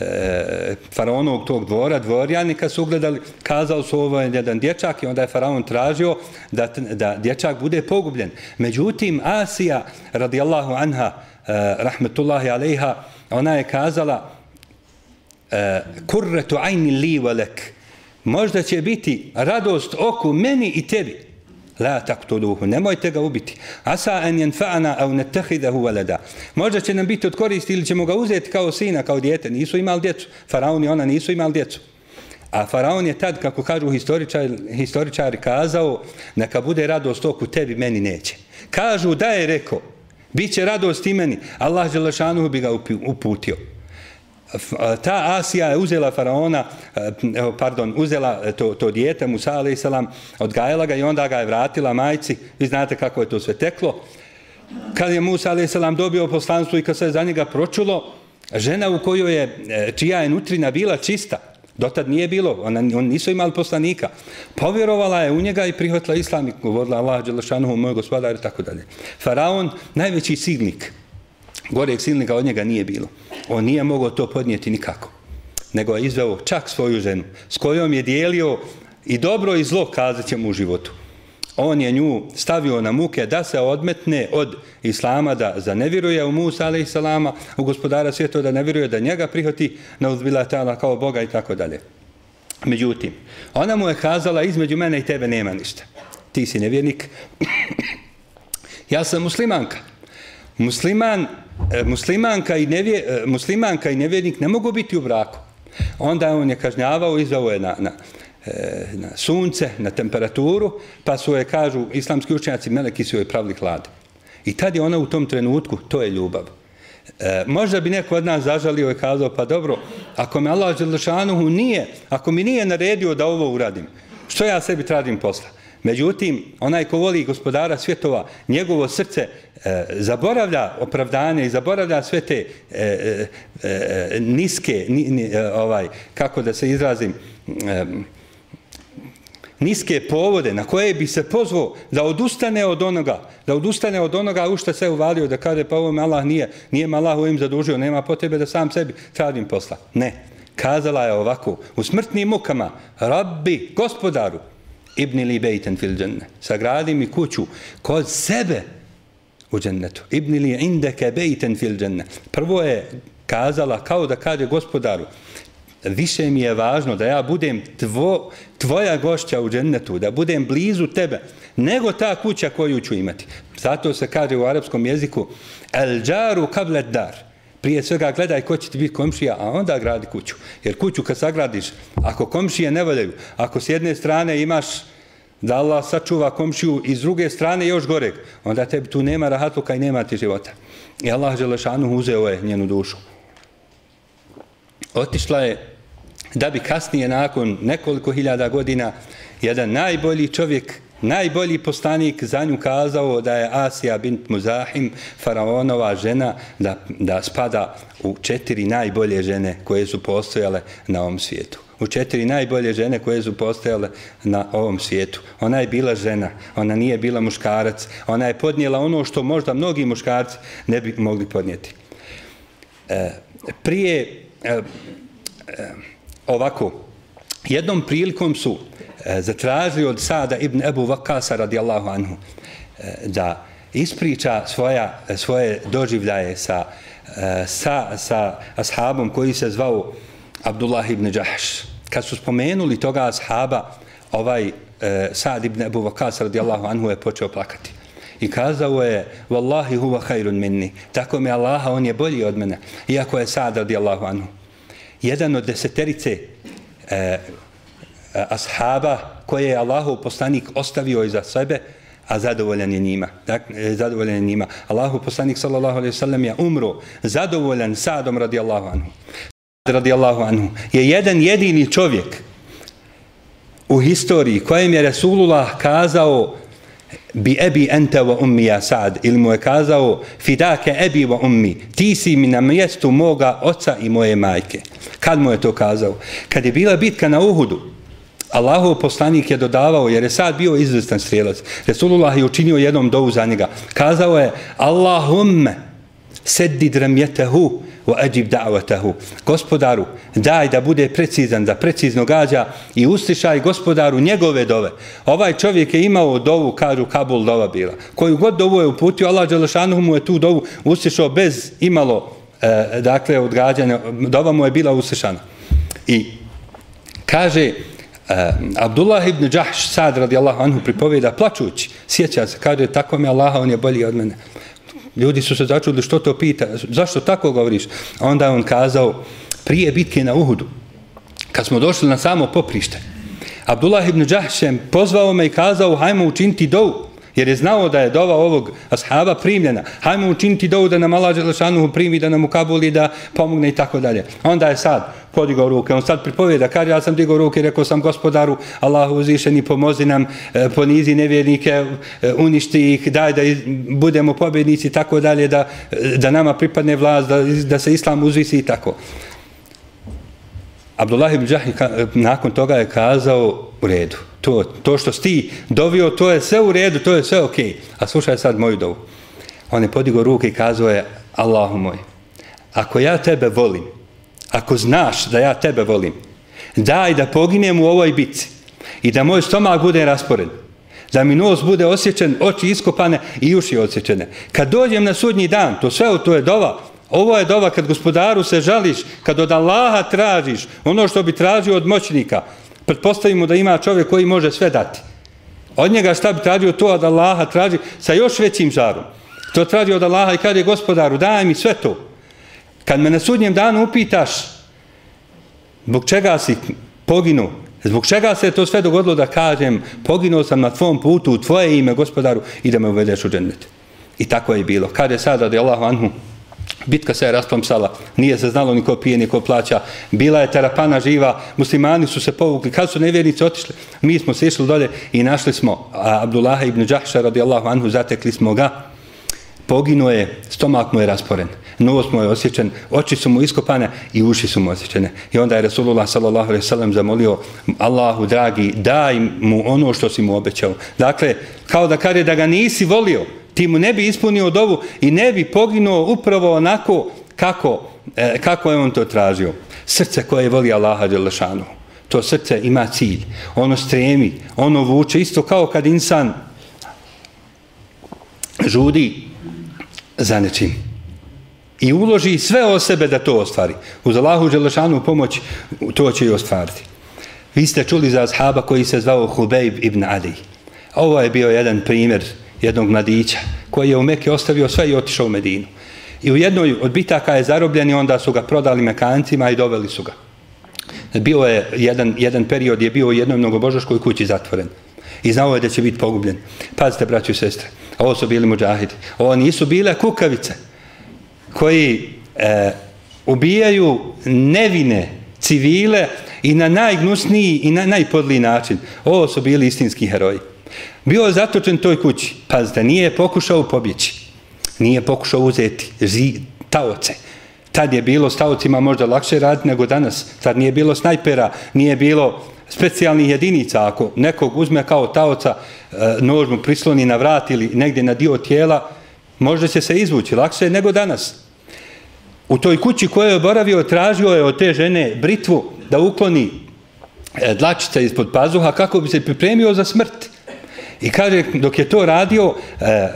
e, faraonovog tog dvora, dvorjanika su ugledali, kazao su ovo je jedan dječak i onda je faraon tražio da, da dječak bude pogubljen. Međutim, Asija, radijallahu anha, e, rahmetullahi alejha, ona je kazala e, kurretu ajni li velek, možda će biti radost oku meni i tebi la taktuluhu, nemojte ga ubiti. Asa an yanfa'ana aw nattakhidahu walada. Možda će nam biti od koristi ili ćemo ga uzeti kao sina, kao dijete. Nisu imali djecu. Faraon i ona nisu imali djecu. A faraon je tad, kako kažu historičari, historičari kazao, neka bude radost oku tebi, meni neće. Kažu da je rekao, bit će radost i meni. Allah Želešanu bi ga uputio ta Asija je uzela faraona, e, pardon, uzela e, to, to dijete, Musa a.s. odgajala ga i onda ga je vratila majci. Vi znate kako je to sve teklo. Kad je Musa a.s. dobio poslanstvo i kad se za njega pročulo, žena u kojoj je, e, čija je nutrina bila čista, Dotad nije bilo, ona, on nisu imali poslanika. Povjerovala je u njega i prihvatila islam i govorila Allah, Đelešanohu, moj gospodar i tako dalje. Faraon, najveći signik, goreg silnika od njega nije bilo. On nije mogao to podnijeti nikako. Nego je izveo čak svoju ženu, s kojom je dijelio i dobro i zlo, kazat ćemo u životu on je nju stavio na muke da se odmetne od islama, da za ne vjeruje u Musa, ali i salama, u gospodara svijeta, da ne vjeruje da njega prihoti na uzbilatala kao Boga i tako dalje. Međutim, ona mu je kazala, između mene i tebe nema ništa. Ti si nevjernik. ja sam muslimanka. Musliman, E, muslimanka, i nevje, e, muslimanka i nevjernik ne mogu biti u braku. Onda on je kažnjavao, izdao je na, na, e, na sunce, na temperaturu, pa su je, kažu, islamski učenjaci, meleki su joj pravili hlad. I tad je ona u tom trenutku, to je ljubav. E, možda bi neko od nas zažalio i kazao, pa dobro, ako me Allah Želešanuhu nije, ako mi nije naredio da ovo uradim, što ja sebi tradim posla? Međutim, onaj ko voli gospodara svjetova, njegovo srce e, zaboravlja opravdanje i zaboravlja sve te e, e, e niske, ni, ni, e, ovaj, kako da se izrazim, e, niske povode na koje bi se pozvao da odustane od onoga, da odustane od onoga u što se uvalio, da kaže pa ovo Allah nije, nije me Allah ovim zadužio, nema potrebe da sam sebi tradim posla. Ne. Kazala je ovako, u smrtnim mukama, rabbi, gospodaru, ibni li bejten fil dženne, sagradi mi kuću kod sebe u džennetu. Ibni li indeke bejten fil dženne. Prvo je kazala kao da kaže gospodaru, više mi je važno da ja budem tvo, tvoja gošća u džennetu, da budem blizu tebe, nego ta kuća koju ću imati. Zato se kaže u arapskom jeziku el džaru kablet dar. Prije svega gledaj ko će ti biti komšija, a onda gradi kuću. Jer kuću kad sagradiš, ako komšije ne voljaju, ako s jedne strane imaš da Allah sačuva komšiju i s druge strane još goreg, onda tebi tu nema rahatluka i nema ti života. I Allah Želešanu uzeo je njenu dušu. Otišla je da bi kasnije nakon nekoliko hiljada godina jedan najbolji čovjek, najbolji postanik za nju kazao da je Asija bint Muzahim, faraonova žena, da, da spada u četiri najbolje žene koje su postojale na ovom svijetu. U četiri najbolje žene koje su postojale na ovom svijetu. Ona je bila žena, ona nije bila muškarac, ona je podnijela ono što možda mnogi muškarci ne bi mogli podnijeti. E, prije... E, e, ovako, jednom prilikom su E, zatražio od Sada ibn Ebu Vakasa radijallahu anhu e, da ispriča svoja, e, svoje doživljaje sa, sa, sa ashabom koji se zvao Abdullah ibn Đahš. Kad su spomenuli toga ashaba, ovaj Sad ibn Ebu Vakas radijallahu anhu je počeo plakati. I kazao je, Wallahi huwa khairun minni. Tako mi Allaha, on je bolji od mene. Iako je Sad radijallahu anhu jedan od deseterice e, Eh, ashaba koje je Allahov poslanik ostavio iza sebe, a zadovoljan je njima. Dakle, zadovoljan je njima. Allahov poslanik sallallahu alejhi ve sellem je umro zadovoljan Sadom radijallahu anhu. Radijallahu anhu je jedan jedini čovjek u historiji kojem je Resulullah kazao bi ebi ente wa ummi ja sad ili mu je kazao fidake ebi wa ummi ti si mi na mjestu moga oca i moje majke kad mu je to kazao kad je bila bitka na Uhudu Allahov poslanik je dodavao jer je sad bio izvrstan strijelac Resulullah je učinio jednom dovu za njega kazao je Allahumme seddi dramjetehu wa ajib da'watahu. Gospodaru, daj da bude precizan, da precizno gađa i ustišaj gospodaru njegove dove. Ovaj čovjek je imao dovu, kažu Kabul dova bila. Koju god dovu je uputio, Allah Đelešanuhu mu je tu dovu uslišao bez imalo, e, dakle, odgađanja. Dova mu je bila uslišana. I kaže, Eh, Abdullah ibn Đahš sad radijallahu anhu pripoveda plačući, sjeća se, kaže tako mi Allah, on je bolji od mene. Ljudi su se začudili što to pita, zašto tako govoriš? A onda on kazao, prije bitke na Uhudu, kad smo došli na samo poprište, Abdullah ibn Đahšem pozvao me i kazao, hajmo učiniti dovu jer je znao da je dova ovog ashaba primljena. Hajmo učiniti dovu da nam Allah Đelešanuhu primi, da nam ukabuli, da pomogne i tako dalje. Onda je sad podigao ruke. On sad pripoveda, kaže, ja sam digao ruke, rekao sam gospodaru, Allahu uzvišeni, pomozi nam, e, ponizi nevjernike, e, uništi ih, daj da budemo pobjednici i tako dalje, da, e, da nama pripadne vlast, da, da se islam uzvisi i tako. Abdullah ibn Đahni nakon toga je kazao u redu. To, to što si dovio, to je sve u redu, to je sve ok. A slušaj sad moju dovu. On je podigao ruke i kazao je, Allahu moj, ako ja tebe volim, ako znaš da ja tebe volim, daj da poginem u ovoj bici i da moj stomak bude raspored, da mi nos bude osjećen, oči iskopane i uši osjećene. Kad dođem na sudnji dan, to sve to je dova, ovo je dova kad gospodaru se žališ, kad od Allaha tražiš ono što bi tražio od moćnika, pretpostavimo da ima čovjek koji može sve dati. Od njega šta bi tražio to od Allaha traži sa još većim žarom. To traži od Allaha i kad je gospodaru, daj mi sve to. Kad me na sudnjem danu upitaš zbog čega si poginuo, zbog čega se to sve dogodilo da kažem poginuo sam na tvom putu u tvoje ime gospodaru i da me uvedeš u džennet. I tako je bilo. Kad je sada da je Allahu anhu Bitka se je rasplamsala, nije se znalo niko pije, niko plaća. Bila je terapana živa, muslimani su se povukli. Kad su nevjernici otišli, mi smo se išli dolje i našli smo Abdullah ibn Đahša radijallahu anhu, zatekli smo ga. Poginuo je, stomak mu je rasporen, nos mu je osjećen, oči su mu iskopane i uši su mu osjećene. I onda je Rasulullah sallallahu alaihi sallam zamolio Allahu dragi, daj mu ono što si mu obećao. Dakle, kao da kare da ga nisi volio, ti mu ne bi ispunio dovu i ne bi poginuo upravo onako kako, e, kako je on to tražio. Srce koje voli Allaha Đelešanu, to srce ima cilj, ono stremi, ono vuče, isto kao kad insan žudi za nečim i uloži sve o sebe da to ostvari. Uz Allahu Đelešanu pomoć to će i ostvariti. Vi ste čuli za ashaba koji se zvao Hubeib ibn Adi. Ovo je bio jedan primjer jednog mladića koji je u Mekke ostavio sve i otišao u Medinu. I u jednoj od bitaka je zarobljen i onda su ga prodali mekancima i doveli su ga. Bio je jedan, jedan period je bio u jednoj mnogobožaškoj kući zatvoren. I znao je da će biti pogubljen. Pazite, braću i sestre, ovo su bili muđahidi. Ovo nisu bile kukavice koji e, ubijaju nevine civile i na najgnusniji i na najpodliji način. Ovo su bili istinski heroji. Bio je zatočen toj kući. Pazite, nije pokušao pobjeći. Nije pokušao uzeti zi, taoce. Tad je bilo s taocima možda lakše raditi nego danas. Tad nije bilo snajpera, nije bilo specijalnih jedinica. Ako nekog uzme kao taoca, e, nož mu prisloni na vrat ili negdje na dio tijela, možda će se izvući lakše nego danas. U toj kući koje je oboravio, tražio je od te žene britvu da ukloni e, dlačica ispod pazuha kako bi se pripremio za smrt. I kaže, dok je to radio, e,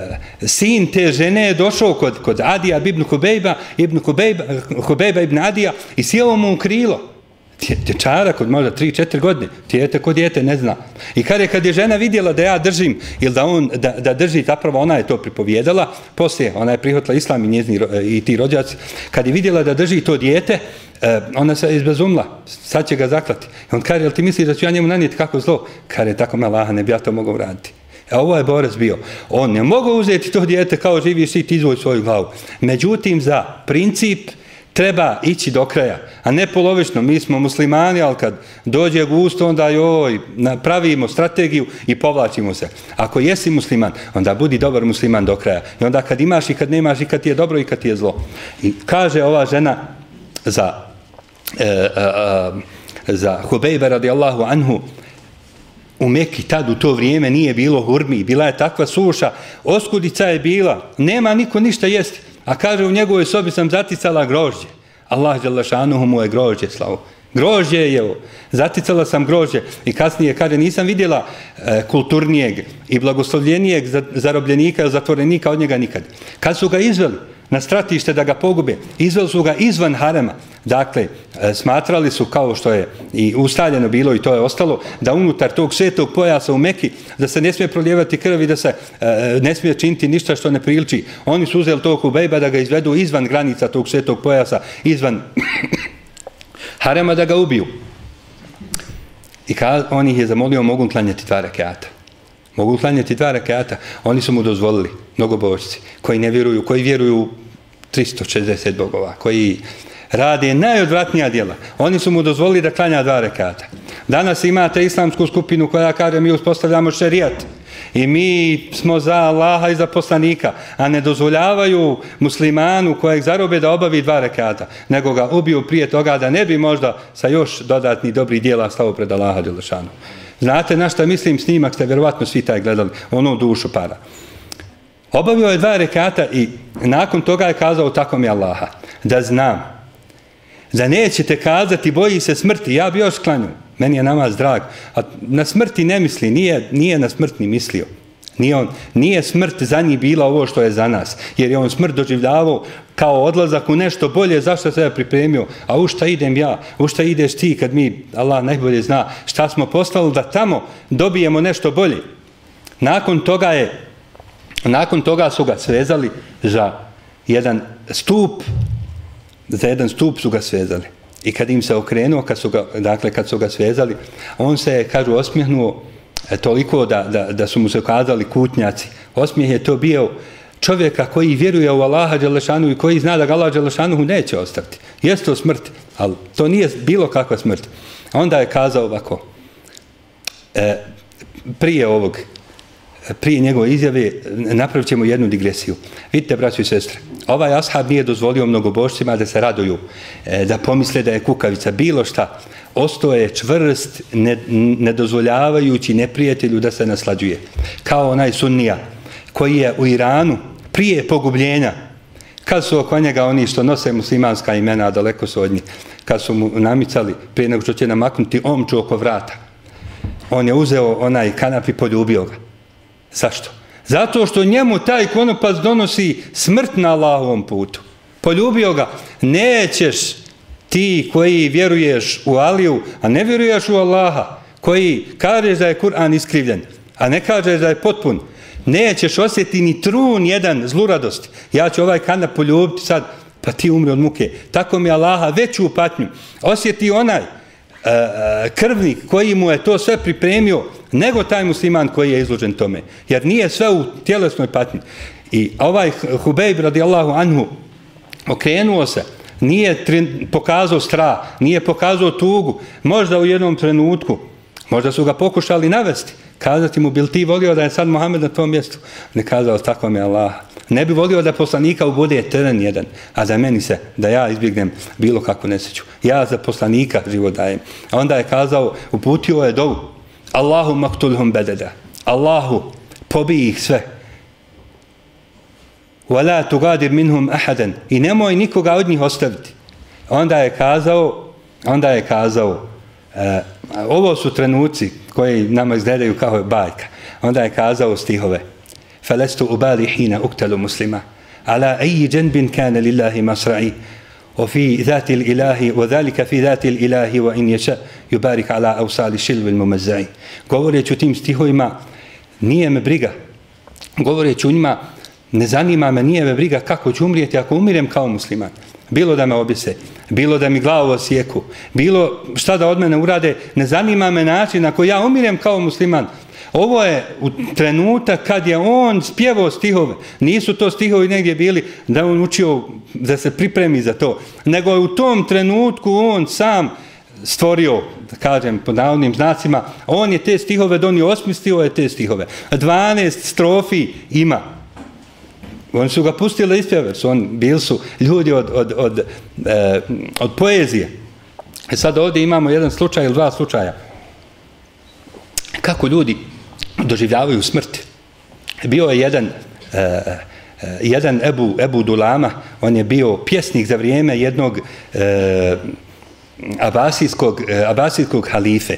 sin te žene je došao kod, kod Adija ibn Kubejba, ibn Kubejba, Kubejba ibn Adija i sjelo mu u krilo. Dječara kod možda 3-4 godine, tijete kod dijete ne zna. I kad je, kad je žena vidjela da ja držim, ili da on da, da drži, zapravo ona je to pripovjedala, poslije ona je prihvatila islam i, njezni, i ti rođaci, kad je vidjela da drži to dijete, e, ona se izbezumla, sad će ga zaklati. I on kaže, jel ti misliš da ću ja njemu nanijeti kako zlo? Kaže, tako me laha, ne bi ja to mogao raditi. E, ovo je borac bio. On ne mogu uzeti to dijete kao živi i ti izvoj svoju glavu. Međutim, za princip treba ići do kraja, a ne polovično. Mi smo muslimani, ali kad dođe gusto, onda joj, pravimo strategiju i povlačimo se. Ako jesi musliman, onda budi dobar musliman do kraja. I onda kad imaš i kad nemaš i kad ti je dobro i kad ti je zlo. I kaže ova žena za, e, e, e, za Hubejbe radijallahu anhu, u Meki tad u to vrijeme nije bilo hurmi, bila je takva suša, oskudica je bila, nema niko ništa jesti. A kaže u njegovoj sobi sam zaticala grožđe. Allah Đalašanuhu mu je grožđe slavo. Grožđe je. Zaticala sam grožđe. I kasnije kaže nisam vidjela e, kulturnijeg i blagoslovljenijeg zarobljenika, zatvorenika od njega nikad. Kad su ga izveli, na stratište da ga pogube. Izveli su ga izvan harema. Dakle, e, smatrali su kao što je i ustaljeno bilo i to je ostalo, da unutar tog svetog pojasa u Meki, da se ne smije proljevati krv i da se e, ne smije činiti ništa što ne priliči. Oni su uzeli tog Hubejba da ga izvedu izvan granica tog svetog pojasa, izvan harema da ga ubiju. I kad on ih je zamolio, mogu klanjati dva rekiata. Mogu klanjati dva rekiata. Oni su mu dozvolili mnogobožci koji ne vjeruju, koji vjeruju 360 bogova, koji rade najodvratnija djela. Oni su mu dozvolili da klanja dva rekata. Danas imate islamsku skupinu koja kaže mi uspostavljamo šerijat i mi smo za Allaha i za poslanika, a ne dozvoljavaju muslimanu kojeg zarobe da obavi dva rekata, nego ga ubiju prije toga da ne bi možda sa još dodatni dobrih dijela stao pred Allaha Đelešanu. Znate na šta mislim snimak, ste vjerovatno svi taj gledali, ono dušu para. Obavio je dva rekata i nakon toga je kazao tako mi Allaha, da znam, da nećete kazati boji se smrti, ja bi još klanju, meni je namaz drag, a na smrti ne misli, nije, nije na smrtni mislio. Nije, on, nije smrt za njih bila ovo što je za nas, jer je on smrt doživljavao kao odlazak u nešto bolje, zašto se je pripremio, a u šta idem ja, u šta ideš ti kad mi, Allah najbolje zna, šta smo poslali da tamo dobijemo nešto bolje. Nakon toga je, nakon toga su ga svezali za jedan stup za jedan stup su ga svezali. I kad im se okrenuo, kad su ga, dakle, kad su ga svezali, on se, kažu, osmijehnuo e, toliko da, da, da su mu se kazali kutnjaci. Osmijeh je to bio čovjeka koji vjeruje u Allaha Đelešanu i koji zna da ga Allah Đelešanu neće ostaviti. Jeste to smrt, ali to nije bilo kakva smrt. Onda je kazao ovako, e, prije ovog, prije njegove izjave napravit ćemo jednu digresiju. Vidite, braći i sestre, ovaj ashab nije dozvolio mnogobošcima da se raduju, e, da pomisle da je kukavica, bilo šta. Osto je čvrst, ne, ne dozvoljavajući neprijatelju da se naslađuje. Kao onaj sunnija koji je u Iranu prije pogubljenja, kad su oko njega oni što nose muslimanska imena, daleko su od njih, kad su mu namicali prije nego što će namaknuti omču oko vrata, on je uzeo onaj kanap i poljubio ga. Zašto? Zato što njemu taj konopac donosi smrt na Allahovom putu. Poljubio ga. Nećeš ti koji vjeruješ u Aliju, a ne vjeruješ u Allaha, koji kažeš da je Kur'an iskrivljen, a ne kažeš da je potpun, nećeš osjetiti ni trun jedan zluradost. Ja ću ovaj kanap poljubiti sad, pa ti umri od muke. Tako mi Allaha veću patnju. Osjeti onaj, E, e krvnik koji mu je to sve pripremio nego taj musliman koji je izložen tome. Jer nije sve u tjelesnoj patnji. I ovaj Hubejb radijallahu anhu okrenuo se, nije pokazao strah, nije pokazao tugu, možda u jednom trenutku, možda su ga pokušali navesti, kazati mu, bil ti volio da je sad Mohamed na tom mjestu? Ne kazao, tako mi Allah. Ne bi volio da poslanika ubode teren jedan, a da meni se, da ja izbjegnem bilo kakvu neseću. Ja za poslanika život dajem. A onda je kazao, uputio je dovu, Allahu maktulhum bededa. Allahu, pobij ih sve. Vala tugadir minhum ahadan. I nemoj nikoga od njih ostaviti. Onda je kazao, onda je kazao, uh, ovo su trenuci koji nama izgledaju kao bajka. Onda je kazao stihove. Falestu ubali hina uktelu muslima. Ala eji dženbin kane lillahi masra'i. وفي ذات الإله وذلك في ذات الإله وإن يشاء يبارك على أوصال شلو الممزعي govoreći tim stihovima nije me briga govoreći u njima ne zanima me nije me briga kako ću umrijeti ako umirem kao musliman bilo da me objese bilo da mi glavu osjeku bilo šta da od mene urade ne zanima me način ako ja umirem kao musliman Ovo je u trenutak kad je on spjevao stihove. Nisu to stihovi negdje bili da on učio da se pripremi za to. Nego je u tom trenutku on sam stvorio, da kažem po navodnim znacima, on je te stihove donio, osmislio je te stihove. 12 strofi ima. Oni su ga pustili ispjeve. Su on, bili su ljudi od, od, od, e, od poezije. E sad ovdje imamo jedan slučaj ili dva slučaja. Kako ljudi doživljavaju smrt. Bio je jedan, e, e, jedan Ebu, Ebu Dulama, on je bio pjesnik za vrijeme jednog e, abasijskog, e, abasijskog halife.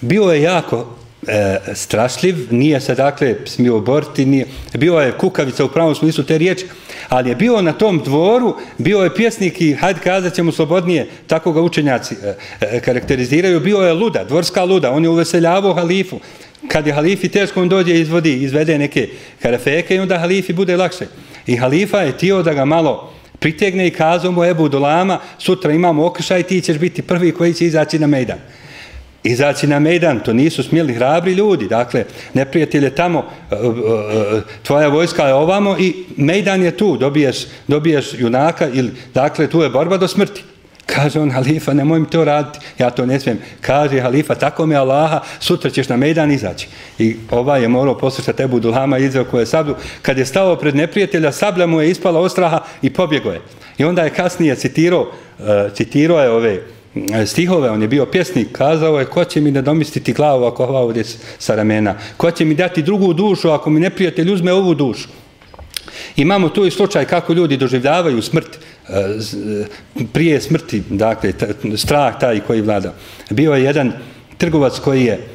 Bio je jako e, strašljiv, nije se dakle smio boriti, nije, bio je kukavica u pravom smislu te riječi, ali je bio na tom dvoru, bio je pjesnik i hajde kazat ćemo slobodnije, tako ga učenjaci e, e, karakteriziraju, bio je luda, dvorska luda, on je uveseljavao halifu, kad je halifi teško on dođe izvodi, izvede neke karafeke i onda halifi bude lakše. I halifa je tio da ga malo pritegne i kazao mu Ebu Dolama, sutra imamo okršaj, ti ćeš biti prvi koji će izaći na Mejdan. Izaći na Mejdan, to nisu smjeli hrabri ljudi, dakle, neprijatelj je tamo, e, e, e, tvoja vojska je ovamo i Mejdan je tu, dobiješ, dobiješ junaka, ili, dakle, tu je borba do smrti. Kaže on, halifa, nemoj mi to raditi, ja to ne smijem. Kaže halifa, tako mi Allaha, sutra ćeš na mejdan izaći. I ovaj je morao poslušati Ebu Dulhama izveo koje je sablju. Kad je stao pred neprijatelja, sablja mu je ispala ostraha i pobjego je. I onda je kasnije citirao, uh, citirao je ove E, stihove, on je bio pjesnik, kazao je, ko će mi nadomistiti glavu ako ova ovdje sa ramena? Ko će mi dati drugu dušu ako mi neprijatelj uzme ovu dušu? Imamo tu i slučaj kako ljudi doživljavaju smrt e, e, prije smrti, dakle, strah taj koji vlada. Bio je jedan trgovac koji je,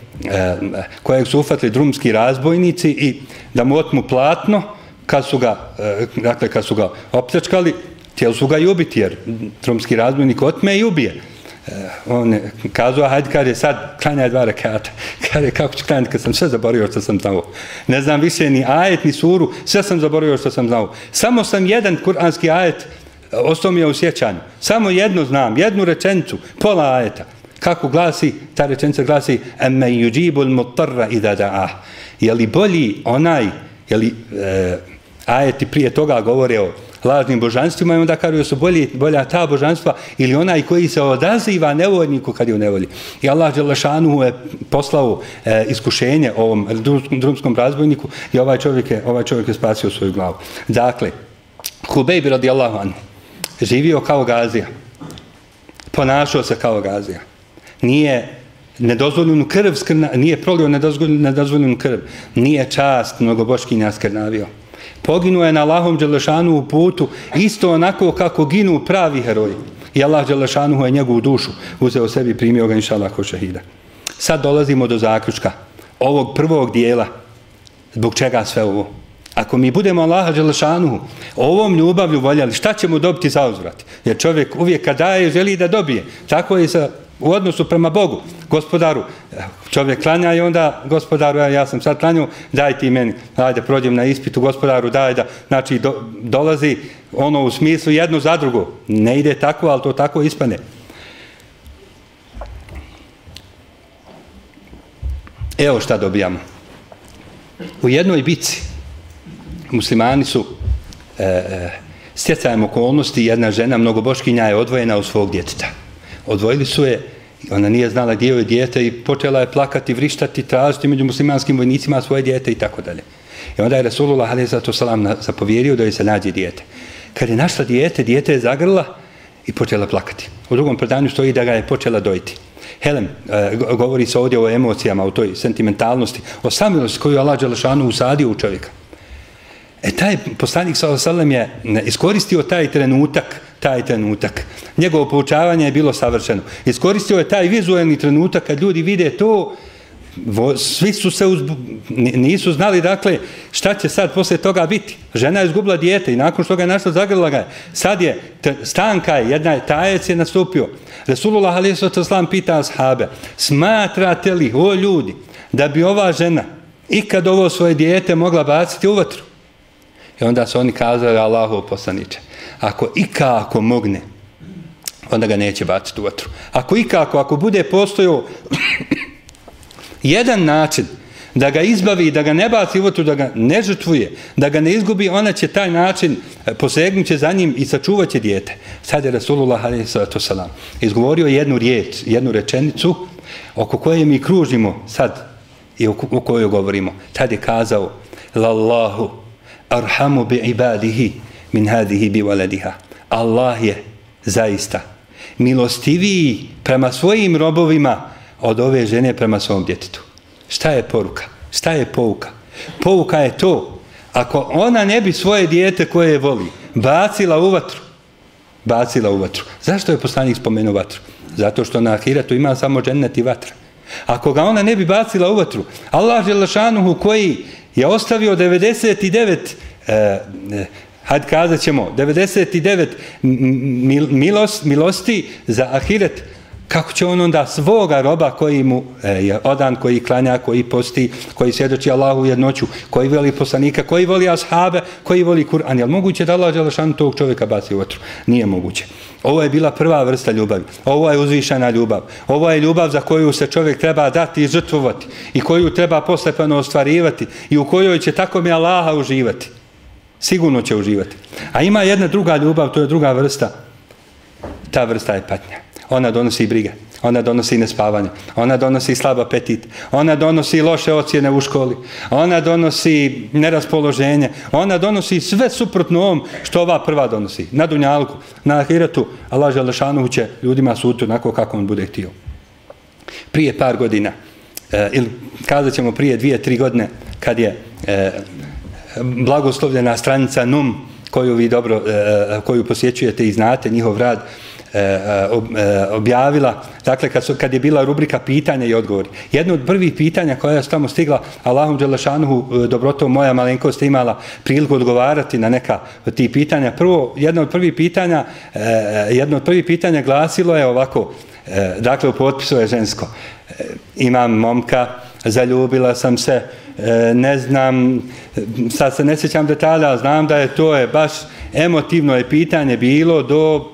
kojeg su ufatili drumski razbojnici i da mu otmu platno, kad su ga, dakle, kad su ga optačkali, tijeli su ga i ubiti, jer drumski razbojnik otme i ubije. Eh, on je kazao, hajde, kad sad, klanjaj dva rekata. Kaže, kako ću klanjati, kad sam sve zaborio što sam znao. Ne znam više ni ajet, ni suru, sve sam zaborio što sam znao. Samo sam jedan kuranski ajet eh, ostao mi je u sjećanju. Samo jedno znam, jednu rečenicu, pola ajeta. Kako glasi, ta rečenica glasi emme yuđibul mutarra ida da'a. Je li bolji onaj, je li e, ajeti prije toga govore o lažnim božanstvima i onda kažu su bolji, bolja ta božanstva ili onaj koji se odaziva nevoljniku kad je u nevolji. I Allah Đelešanu je poslao e, iskušenje ovom drumskom razbojniku i ovaj čovjek je, ovaj čovjek je spasio svoju glavu. Dakle, Hubejbi radijallahu anhu, živio kao gazija. Ponašao se kao gazija. Nije nedozvoljenu krv, skrna, nije prolio nedozvoljenu krv. Nije čast mnogoboškinja skrnavio. Poginuo je na Allahom Đelešanu u putu isto onako kako ginu pravi heroji. I Allah Đelešanu je njegovu dušu uzeo sebi i primio ga inša Allah šehida. Sad dolazimo do zaključka ovog prvog dijela. Zbog čega sve ovo? Ako mi budemo Allaha Đelešanu ovom ljubavlju voljeli, šta ćemo dobiti za uzvrat? Jer čovjek uvijek kad daje, želi da dobije. Tako je sa, u odnosu prema Bogu, gospodaru. Čovjek klanja i onda, gospodaru, ja sam sad klanju, daj ti meni, ajde, prođem na ispitu, gospodaru, daj da, znači, do, dolazi ono u smislu jedno za drugo. Ne ide tako, ali to tako ispane. Evo šta dobijamo. U jednoj bici, muslimani su e, e, stjecajem okolnosti, jedna žena, mnogoboškinja je odvojena od svog djeteta. Odvojili su je, ona nije znala gdje je djete i počela je plakati, vrištati, tražiti među muslimanskim vojnicima svoje djete i tako dalje. I onda je Rasulullah a.s. zapovjerio da je se nađe djete. Kad je našla djete, djete je zagrla i počela plakati. U drugom predanju stoji da ga je počela dojiti. Helen, e, govori se ovdje o emocijama, o toj sentimentalnosti, o samilosti koju Allah Đelešanu usadio u čovjeka. E taj poslanik sa je iskoristio taj trenutak, taj trenutak. Njegovo poučavanje je bilo savršeno. Iskoristio je taj vizualni trenutak kad ljudi vide to, svi su se uzbu... nisu znali dakle šta će sad posle toga biti. Žena je izgubila dijete i nakon što ga je našla zagrla ga Sad je, stanka je, jedna je, tajec je nastupio. Resulullah a.s. pita ashabe, smatrate li, o ljudi, da bi ova žena ikad ovo svoje dijete mogla baciti u vatru? I onda su oni kazali Allahu poslaniče, ako ikako mogne, onda ga neće baciti u vatru. Ako ikako, ako bude postojao jedan način da ga izbavi, da ga ne baci u vatru, da ga ne žrtvuje, da ga ne izgubi, ona će taj način e, posegnuti posegnuće za njim i sačuvat će dijete. Sad je Rasulullah a.s. izgovorio jednu riječ, jednu rečenicu oko koje mi kružimo sad i o kojoj govorimo. Tad je kazao Lallahu arhamu bi ibadihi min hadihi bi waladiha. Allah je zaista milostiviji prema svojim robovima od ove žene prema svom djetetu. Šta je poruka? Šta je pouka? Pouka je to, ako ona ne bi svoje dijete koje voli bacila u vatru, bacila u vatru. Zašto je poslanik spomenuo vatru? Zato što na ahiratu ima samo džennet i vatra. Ako ga ona ne bi bacila u vatru, Allah Želešanuhu koji je ostavio 99 e, e, hajde kazat ćemo 99 milost, milosti za ahiret kako će on onda svoga roba koji mu e, je odan, koji klanja, koji posti, koji svjedoči Allahu jednoću, koji voli poslanika, koji voli ashabe, koji voli Kur'an. Je li moguće da Allah Đelešanu tog čovjeka baci u otru? Nije moguće. Ovo je bila prva vrsta ljubavi. Ovo je uzvišena ljubav. Ovo je ljubav za koju se čovjek treba dati i žrtvovati i koju treba postepeno pa ostvarivati i u kojoj će tako mi Allaha uživati. Sigurno će uživati. A ima jedna druga ljubav, to je druga vrsta ta vrsta je patnja. Ona donosi brige, ona donosi nespavanje, ona donosi slab apetit, ona donosi loše ocjene u školi, ona donosi neraspoloženje, ona donosi sve suprotno ovom što ova prva donosi. Na Dunjalku, na Ahiretu, Allah Želešanu će ljudima suti onako kako on bude htio. Prije par godina, eh, ili kazat ćemo prije dvije, tri godine, kad je eh, blagoslovljena stranica NUM, koju vi dobro, e, e, koju posjećujete i znate, njihov rad, e, objavila, dakle kad, su, kad je bila rubrika pitanja i odgovori. Jedno od prvih pitanja koja je tamo stigla, Allahom Đelešanuhu, e, dobroto moja malenkost imala priliku odgovarati na neka od tih pitanja. Prvo, jedno od prvih pitanja, jedno od prvih pitanja glasilo je ovako, dakle u potpisu je žensko. Imam momka, zaljubila sam se, e, ne znam, sad se ne sjećam detalja, znam da je to je baš emotivno je pitanje bilo do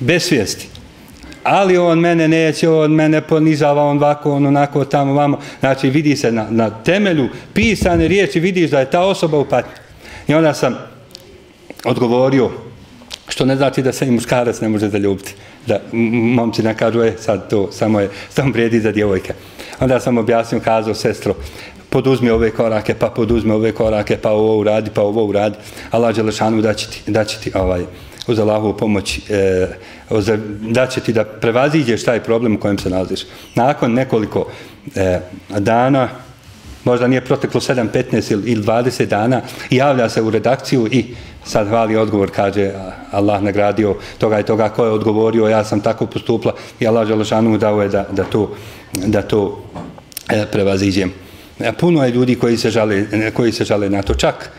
besvijesti. Ali on mene neće, on mene ponižava, on ovako, on onako, tamo, vamo. Znači, vidi se na, na temelju pisane riječi, vidiš da je ta osoba u patnju. I onda sam odgovorio, što ne znači da se i muškarac ne može zaljubiti. Da momci ne kažu, e, sad to samo je, samo vrijedi za djevojke. Onda sam objasnio, kazao sestro, poduzmi ove korake, pa poduzmi ove korake, pa ovo uradi, pa ovo uradi. Allah Đelešanu da će ti, da će ti ovaj, uz Allahovu pomoć e, da će ti da prevaziđeš taj problem u kojem se nalaziš. Nakon nekoliko e, dana, možda nije proteklo 7, 15 ili 20 dana, javlja se u redakciju i sad hvali odgovor, kaže Allah nagradio toga i toga ko je odgovorio, ja sam tako postupla i Allah Želešanu dao je da, da to, da to e, prevaziđem. E, puno je ljudi koji se žale, e, koji se žale na to. Čak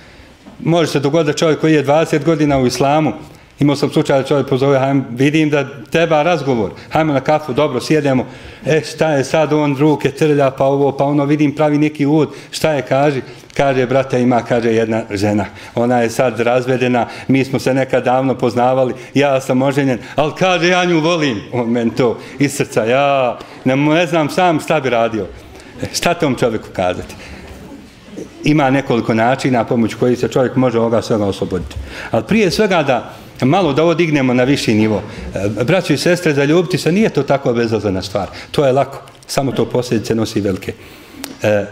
može se dogoditi čovjek koji je 20 godina u islamu, Imao sam slučaj da čovjek pozove, hajmo, vidim da treba razgovor, hajmo na kafu, dobro, sjedemo, e, šta je sad on ruke trlja, pa ovo, pa ono, vidim, pravi neki uvod, šta je, kaži, kaže, brate, ima, kaže, jedna žena, ona je sad razvedena, mi smo se nekad davno poznavali, ja sam oženjen, ali kaže, ja nju volim, on men to, iz srca, ja, ne, ne znam sam šta bi radio, e, šta tom čovjeku kazati? Ima nekoliko načina pomoć koji se čovjek može ovoga svega osloboditi. Ali prije svega da, malo da ovo dignemo na viši nivo. E, braćo braći i sestre, da ljubiti se, nije to tako bezazlena stvar. To je lako. Samo to posljedice nosi velike. E,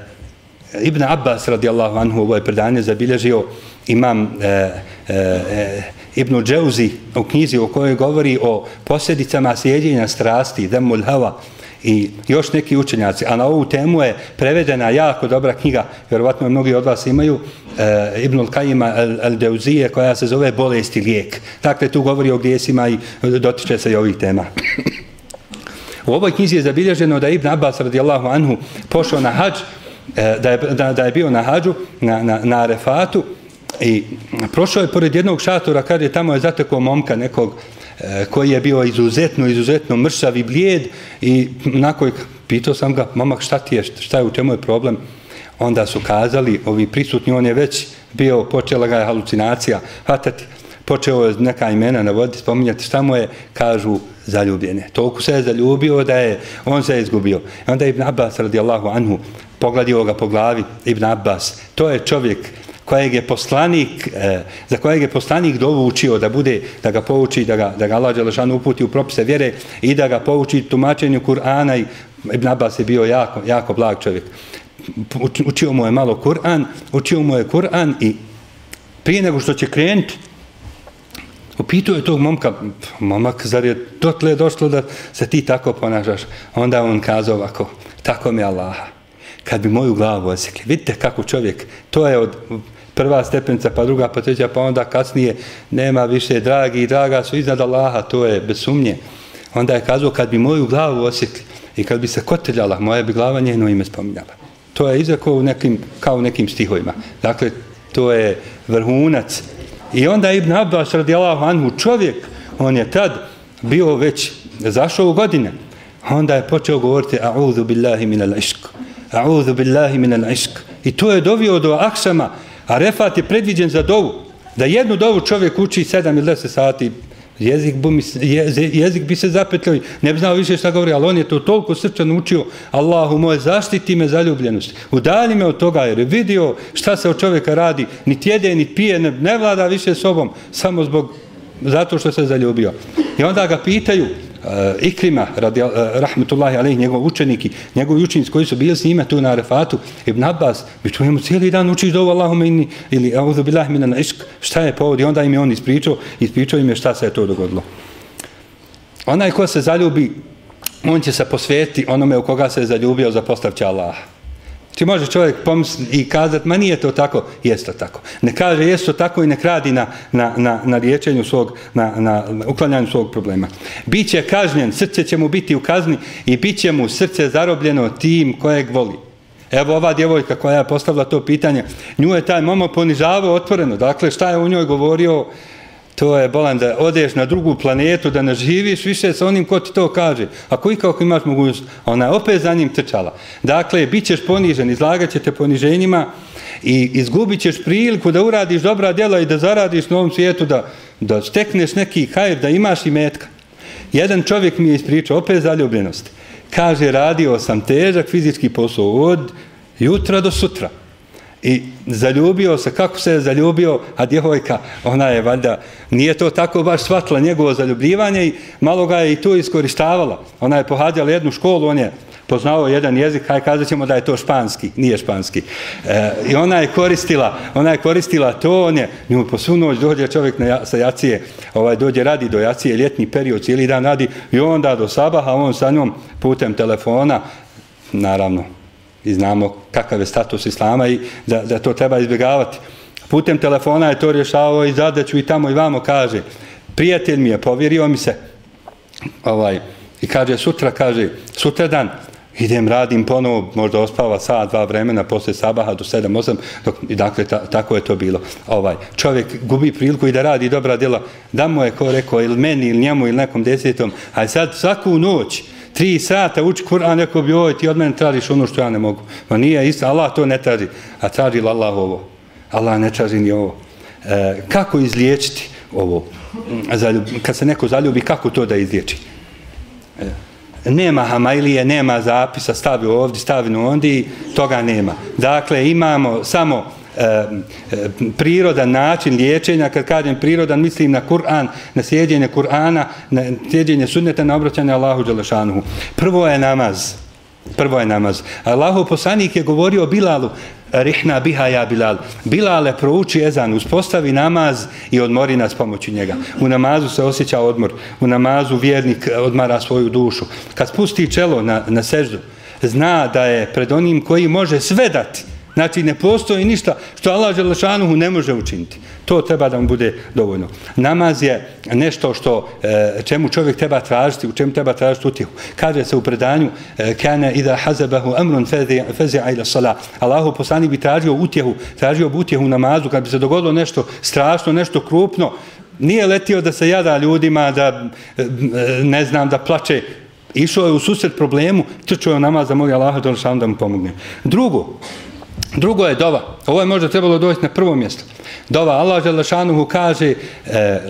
Ibn Abbas, radijallahu anhu, ovo je predanje zabilježio, imam e, e, e, Ibn Džauzi u knjizi u kojoj govori o posljedicama sjeđenja strasti, demul hava, i još neki učenjaci, a na ovu temu je prevedena jako dobra knjiga, vjerovatno mnogi od vas imaju, eh, e, Ibn al-Kajima al-Deuzije, koja se zove Bolest i lijek. Dakle, tu govori o grijesima i dotiče se i ovih tema. U ovoj knjizi je zabilježeno da Ibn Abbas radijallahu anhu pošao na hađ, e, da, je, da, da je bio na hađu, na, na, na Arefatu, i prošao je pored jednog šatora, kad je tamo je zatekao momka nekog E, koji je bio izuzetno, izuzetno mršav i blijed i nakon pitao sam ga, mamak šta ti je, šta je, u čemu je problem? Onda su kazali, ovi prisutni, on je već bio, počela ga je halucinacija, hvatati, počeo je neka imena navoditi, spominjati šta mu je, kažu zaljubljene. Toliko se je zaljubio da je, on se je izgubio. I onda Ibn Abbas radijallahu anhu pogladio ga po glavi, Ibn Abbas, to je čovjek kojeg je poslanik, e, za kojeg je poslanik dovu učio da bude, da ga pouči, da ga, da ga Allah Đelešan uputi u propise vjere i da ga pouči tumačenju Kur'ana i Ibn Abbas je bio jako, jako blag čovjek. Učio mu je malo Kur'an, učio mu je Kur'an i prije nego što će krenuti, Upitao je tog momka, momak, zar je dotle došlo da se ti tako ponašaš? Onda on kazao ovako, tako mi Allaha, kad bi moju glavu osjekli. Vidite kako čovjek, to je od prva stepenica, pa druga, pa treća, pa onda kasnije nema više dragi i draga su iznad Allaha, to je bez sumnje. Onda je kazao, kad bi moju glavu osjekli i kad bi se koteljala, moja bi glava njeno ime spominjala. To je izako u nekim, kao u nekim stihovima. Dakle, to je vrhunac. I onda Ibn Abbas radijalahu anhu, čovjek, on je tad bio već zašao u godine. Onda je počeo govoriti, a'udhu billahi minal išku. A'udhu billahi min al-ishq. I to je dovio do aksama, a refat je predviđen za dovu. Da jednu dovu čovjek uči 7 ili 10 sati, jezik, bi, jezik bi se zapetljao, ne bi znao više šta govori, ali on je to toliko srčan učio, Allahu moje, zaštiti me zaljubljenost. Udalji me od toga, jer je vidio šta se od čovjeka radi, ni tjede, ni pije, ne, ne vlada više sobom, samo zbog zato što se zaljubio. I onda ga pitaju, Eh, Ikrima, radi, uh, rahmetullahi alaih, njegov učenik i njegovi učenici koji su bili s njima tu na Arefatu, Ibn Abbas, mi čujemo cijeli dan učiš dovu Allahume inni, ili auzu bilah mina na išk, šta je povod? I onda im je on ispričao, ispričao im je šta se je to dogodilo. Onaj ko se zaljubi, on će se posvetiti onome u koga se je zaljubio za postavća Allaha. Ti može čovjek pomisliti i kazati, ma nije to tako, jest to tako. Ne kaže, jest to tako i ne kradi na, na, na, na liječenju svog, na, na uklanjanju svog problema. Biće kažnjen, srce će mu biti u kazni i bit će mu srce zarobljeno tim kojeg voli. Evo ova djevojka koja je postavila to pitanje, nju je taj momo ponižavao otvoreno. Dakle, šta je u njoj govorio, to je bolan da odeš na drugu planetu, da ne živiš više sa onim ko ti to kaže. Ako i kako imaš mogućnost, ona je opet za njim trčala. Dakle, bit ćeš ponižen, izlagat će te poniženjima i izgubit ćeš priliku da uradiš dobra djela i da zaradiš na ovom svijetu, da, da stekneš neki hajr, da imaš i metka. Jedan čovjek mi je ispričao, opet zaljubljenost. Kaže, radio sam težak fizički posao od jutra do sutra. I zaljubio se, kako se je zaljubio, a djevojka, ona je valjda, nije to tako baš shvatila njegovo zaljubljivanje i malo ga je i to iskoristavala. Ona je pohađala jednu školu, on je poznao jedan jezik, aj kazat ćemo da je to španski, nije španski. E, I ona je koristila, ona je koristila to, on je, nju po svu noć dođe čovjek na, sa jacije, ovaj, dođe radi do jacije, ljetni period, cijeli dan radi, i onda do sabaha, on sa njom putem telefona, naravno, i znamo kakav je status islama i da, da to treba izbjegavati. Putem telefona je to rješavao i zadaću i tamo i vamo kaže, prijatelj mi je, povjerio mi se, ovaj, i kaže sutra, kaže, sutra dan, idem, radim ponovo, možda ospava sat, dva vremena, posle sabaha do sedam, osam, dok, i dakle, ta, tako je to bilo. Ovaj, čovjek gubi priliku i da radi dobra djela, da mu je ko rekao, ili meni, ili njemu, ili nekom desetom, a sad svaku noć, tri sata uči Kur'an, neko bi ovo, ti od mene tražiš ono što ja ne mogu. Ma nije isto, Allah to ne traži, a traži Allah ovo? Allah ne traži ni ovo. E, kako izliječiti ovo? Zaljub, kad se neko zaljubi, kako to da izliječi? E, nema hamailije, nema zapisa, stavi ovdje, stavi ovdje, toga nema. Dakle, imamo samo prirodan način liječenja, kad kažem prirodan, mislim na Kur'an, na sjeđenje Kur'ana, na sjeđenje sunneta, na obraćanje Allahu Đelešanuhu. Prvo je namaz. Prvo je namaz. Allahu poslanik je govorio Bilalu, Rihna biha ja Bilal. Bilale prouči ezan, uspostavi namaz i odmori nas pomoću njega. U namazu se osjeća odmor. U namazu vjernik eh, odmara svoju dušu. Kad spusti čelo na, na seždu, zna da je pred onim koji može sve dati, Znači, ne postoji ništa što Allah Želešanuhu ne može učiniti. To treba da mu bude dovoljno. Namaz je nešto što, e, čemu čovjek treba tražiti, u čemu treba tražiti utjehu. Kaže se u predanju, kana kane ida hazabahu amrun fezi'a ila sala. Allahu poslani bi tražio utjehu, tražio bi utjehu namazu, kad bi se dogodilo nešto strašno, nešto krupno, nije letio da se jada ljudima, da e, ne znam, da plače, Išao je u susret problemu, trčao je namaz da moli Allaha da mu pomogne. Drugo, Drugo je dova. Ovo je možda trebalo doći na prvo mjesto. Dova. Allah Želešanuhu kaže e, e,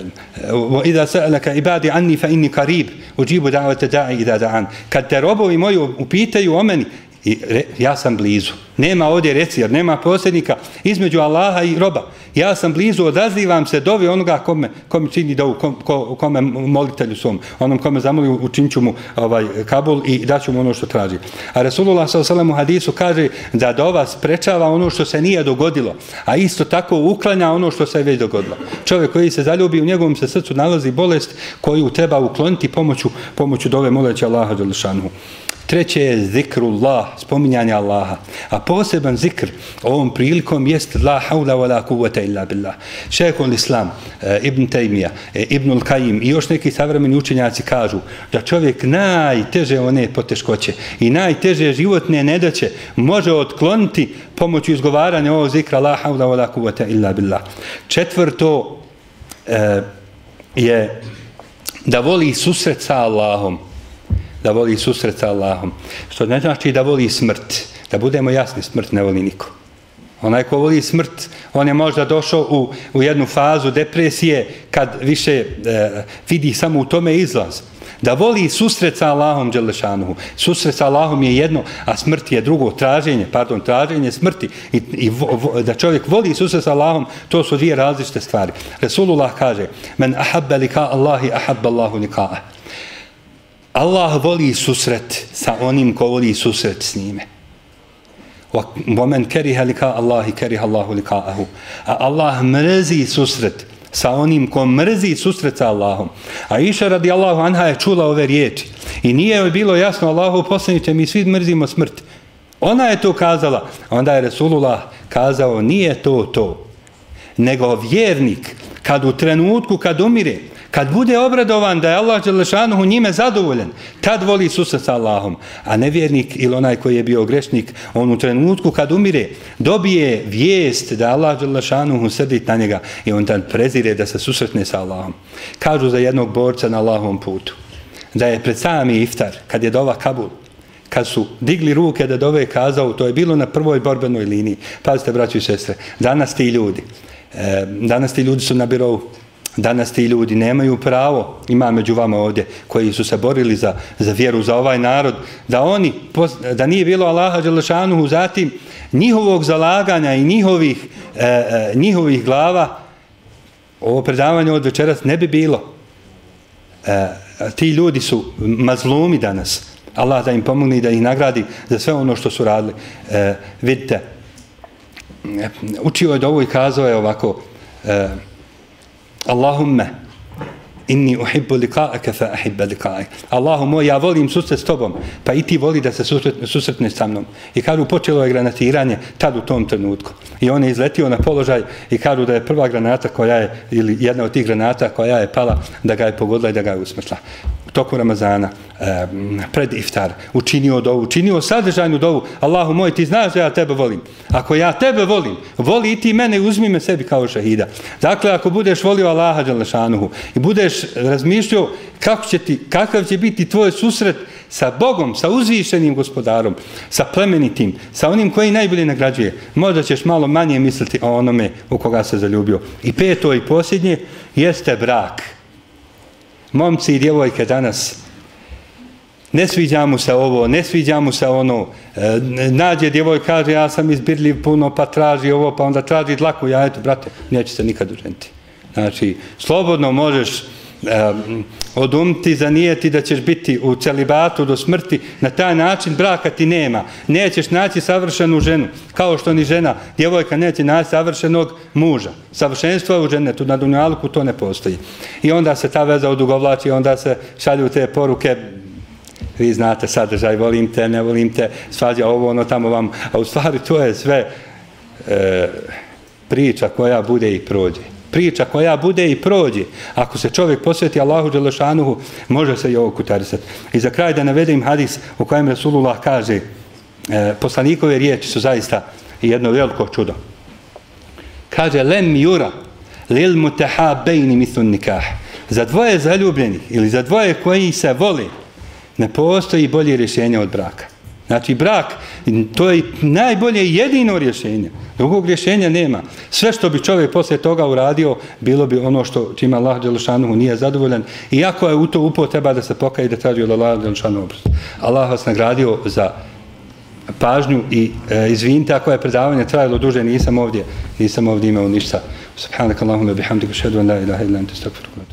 Ida sa'alaka ibadi anni fa inni karib uđibu da'vate da'i ida da'an. Kad te robovi moji upitaju o meni, I re, ja sam blizu. Nema ovdje reci, jer nema posljednika između Allaha i roba. Ja sam blizu, odazivam se dovi onoga kome, kome čini dovu, kom, ko, kome molitelju svom. Onom kome zamoli učinit mu ovaj, kabul i daću mu ono što traži. A Resulullah s.a.v. u hadisu kaže da dova sprečava ono što se nije dogodilo. A isto tako uklanja ono što se već dogodilo. Čovjek koji se zaljubi, u njegovom se srcu nalazi bolest koju treba ukloniti pomoću, pomoću dove moleća Allaha Đališanu. Treće je zikrullah, spominjanje Allaha. A poseban zikr ovom prilikom jest la haula wa la kuvvata illa billah. Šehekul Islam, e, Ibn Taymiya, eh, e, Ibn Al-Qaim i još neki savremeni učenjaci kažu da čovjek najteže one poteškoće i najteže životne nedaće može otkloniti pomoću izgovaranja ovog zikra la haula wa la kuvvata illa billah. Četvrto e, je da voli susret sa Allahom da voli susret sa Allahom. Što ne znači da voli smrt. Da budemo jasni, smrt ne voli niko. Onaj ko voli smrt, on je možda došao u, u jednu fazu depresije kad više e, vidi samo u tome izlaz. Da voli susret sa Allahom Đelešanuhu. Susret sa Allahom je jedno, a smrt je drugo. Traženje, pardon, traženje smrti. I, i vo, vo, da čovjek voli susret sa Allahom, to su dvije različite stvari. Resulullah kaže, men ahabbe lika Allahi, ahabbe Allahu lika'a. Allah voli susret sa onim ko voli susret s njime. وَمَنْ كَرِهَ لِكَا اللَّهِ كَرِهَ اللَّهُ لِكَاءَهُ A Allah mrzi susret sa onim ko mrzi susret sa Allahom. A iša radi Allahu anha je čula ove riječi. I nije joj bilo jasno Allahu poslaniće, mi svi mrzimo smrt. Ona je to kazala. Onda je Resulullah kazao, nije to to. Nego vjernik, kad u trenutku, kad umire, Kad bude obradovan da je Allah Đelešanuhu njime zadovoljen, tad voli susret sa Allahom. A nevjernik ili onaj koji je bio grešnik, on u trenutku kad umire, dobije vijest da Allah Đelešanuhu srdit na njega i on tad prezire da se susretne sa Allahom. Kažu za jednog borca na Allahovom putu, da je pred sami iftar, kad je dova Kabul, kad su digli ruke da dove kazao, to je bilo na prvoj borbenoj liniji. Pazite, braći i sestre, danas ti ljudi, e, danas ti ljudi su na birovu, Danas ti ljudi nemaju pravo, ima među vama ovdje, koji su se borili za, za vjeru, za ovaj narod, da oni, da nije bilo Allaha Đelešanuhu, zatim njihovog zalaganja i njihovih, e, e, njihovih glava, ovo predavanje od večeras ne bi bilo. E, ti ljudi su mazlumi danas. Allah da im pomogne i da ih nagradi za sve ono što su radili. E, vidite, e, učio je da ovo i kazao je ovako, e, Allahumme, inni uhibbu liqa'aka fa ahibba liqa'ak. Allahu moj, ja volim susret s tobom, pa i ti voli da se susretne, susretne sa mnom. I kažu, počelo je granatiranje tad u tom trenutku. I on je izletio na položaj i kažu da je prva granata koja je, ili jedna od tih granata koja je pala, da ga je pogodila i da ga je usmrtla toku Ramazana, pred iftar, učinio dovu, učinio sadržajnu dovu, Allahu moj, ti znaš da ja tebe volim. Ako ja tebe volim, voli i ti mene i uzmi me sebi kao šahida. Dakle, ako budeš volio Allaha Đalešanuhu i budeš razmišljao kako će ti, kakav će biti tvoj susret sa Bogom, sa uzvišenim gospodarom, sa plemenitim, sa onim koji najbolje nagrađuje, možda ćeš malo manje misliti o onome u koga se zaljubio. I peto i posljednje jeste brak momci i djevojke danas, ne sviđa mu se ovo, ne sviđa mu se ono, e, nađe djevoj, kaže, ja sam izbirljiv puno, pa traži ovo, pa onda traži dlaku, ja, eto, brate, neće se nikad uženiti. Znači, slobodno možeš um, odumti, zanijeti da ćeš biti u celibatu do smrti, na taj način braka ti nema. Nećeš naći savršenu ženu, kao što ni žena, djevojka neće naći savršenog muža. Savršenstvo je u žene, tu na dunjaluku to ne postoji. I onda se ta veza odugovlači, onda se šalju te poruke, vi znate sadržaj, volim te, ne volim te, svađa ovo, ono tamo vam, a u stvari to je sve e, priča koja bude i prođe priča koja bude i prođe. Ako se čovjek posveti Allahu Đelešanuhu, može se i ovo kutarisati. I za kraj da navedem hadis u kojem Resulullah kaže, e, poslanikove riječi su zaista jedno veliko čudo. Kaže, lem jura, lil muteha bejni mislun nikah. Za dvoje zaljubljenih ili za dvoje koji se voli, ne postoji bolje rješenje od braka. Znači, brak, to je najbolje jedino rješenje. Drugog rješenja nema. Sve što bi čovjek poslije toga uradio, bilo bi ono što čima Allah Đelešanuhu nije zadovoljan. Iako je u to upo treba da se pokaje da traži od Allah Đelešanuhu oprost. Allah vas nagradio za pažnju i e, izvinite ako je predavanje trajalo duže, nisam ovdje, nisam ovdje imao ništa. Subhanak Allahumma bihamdika, šedu an la ilaha illa anta astaghfiruka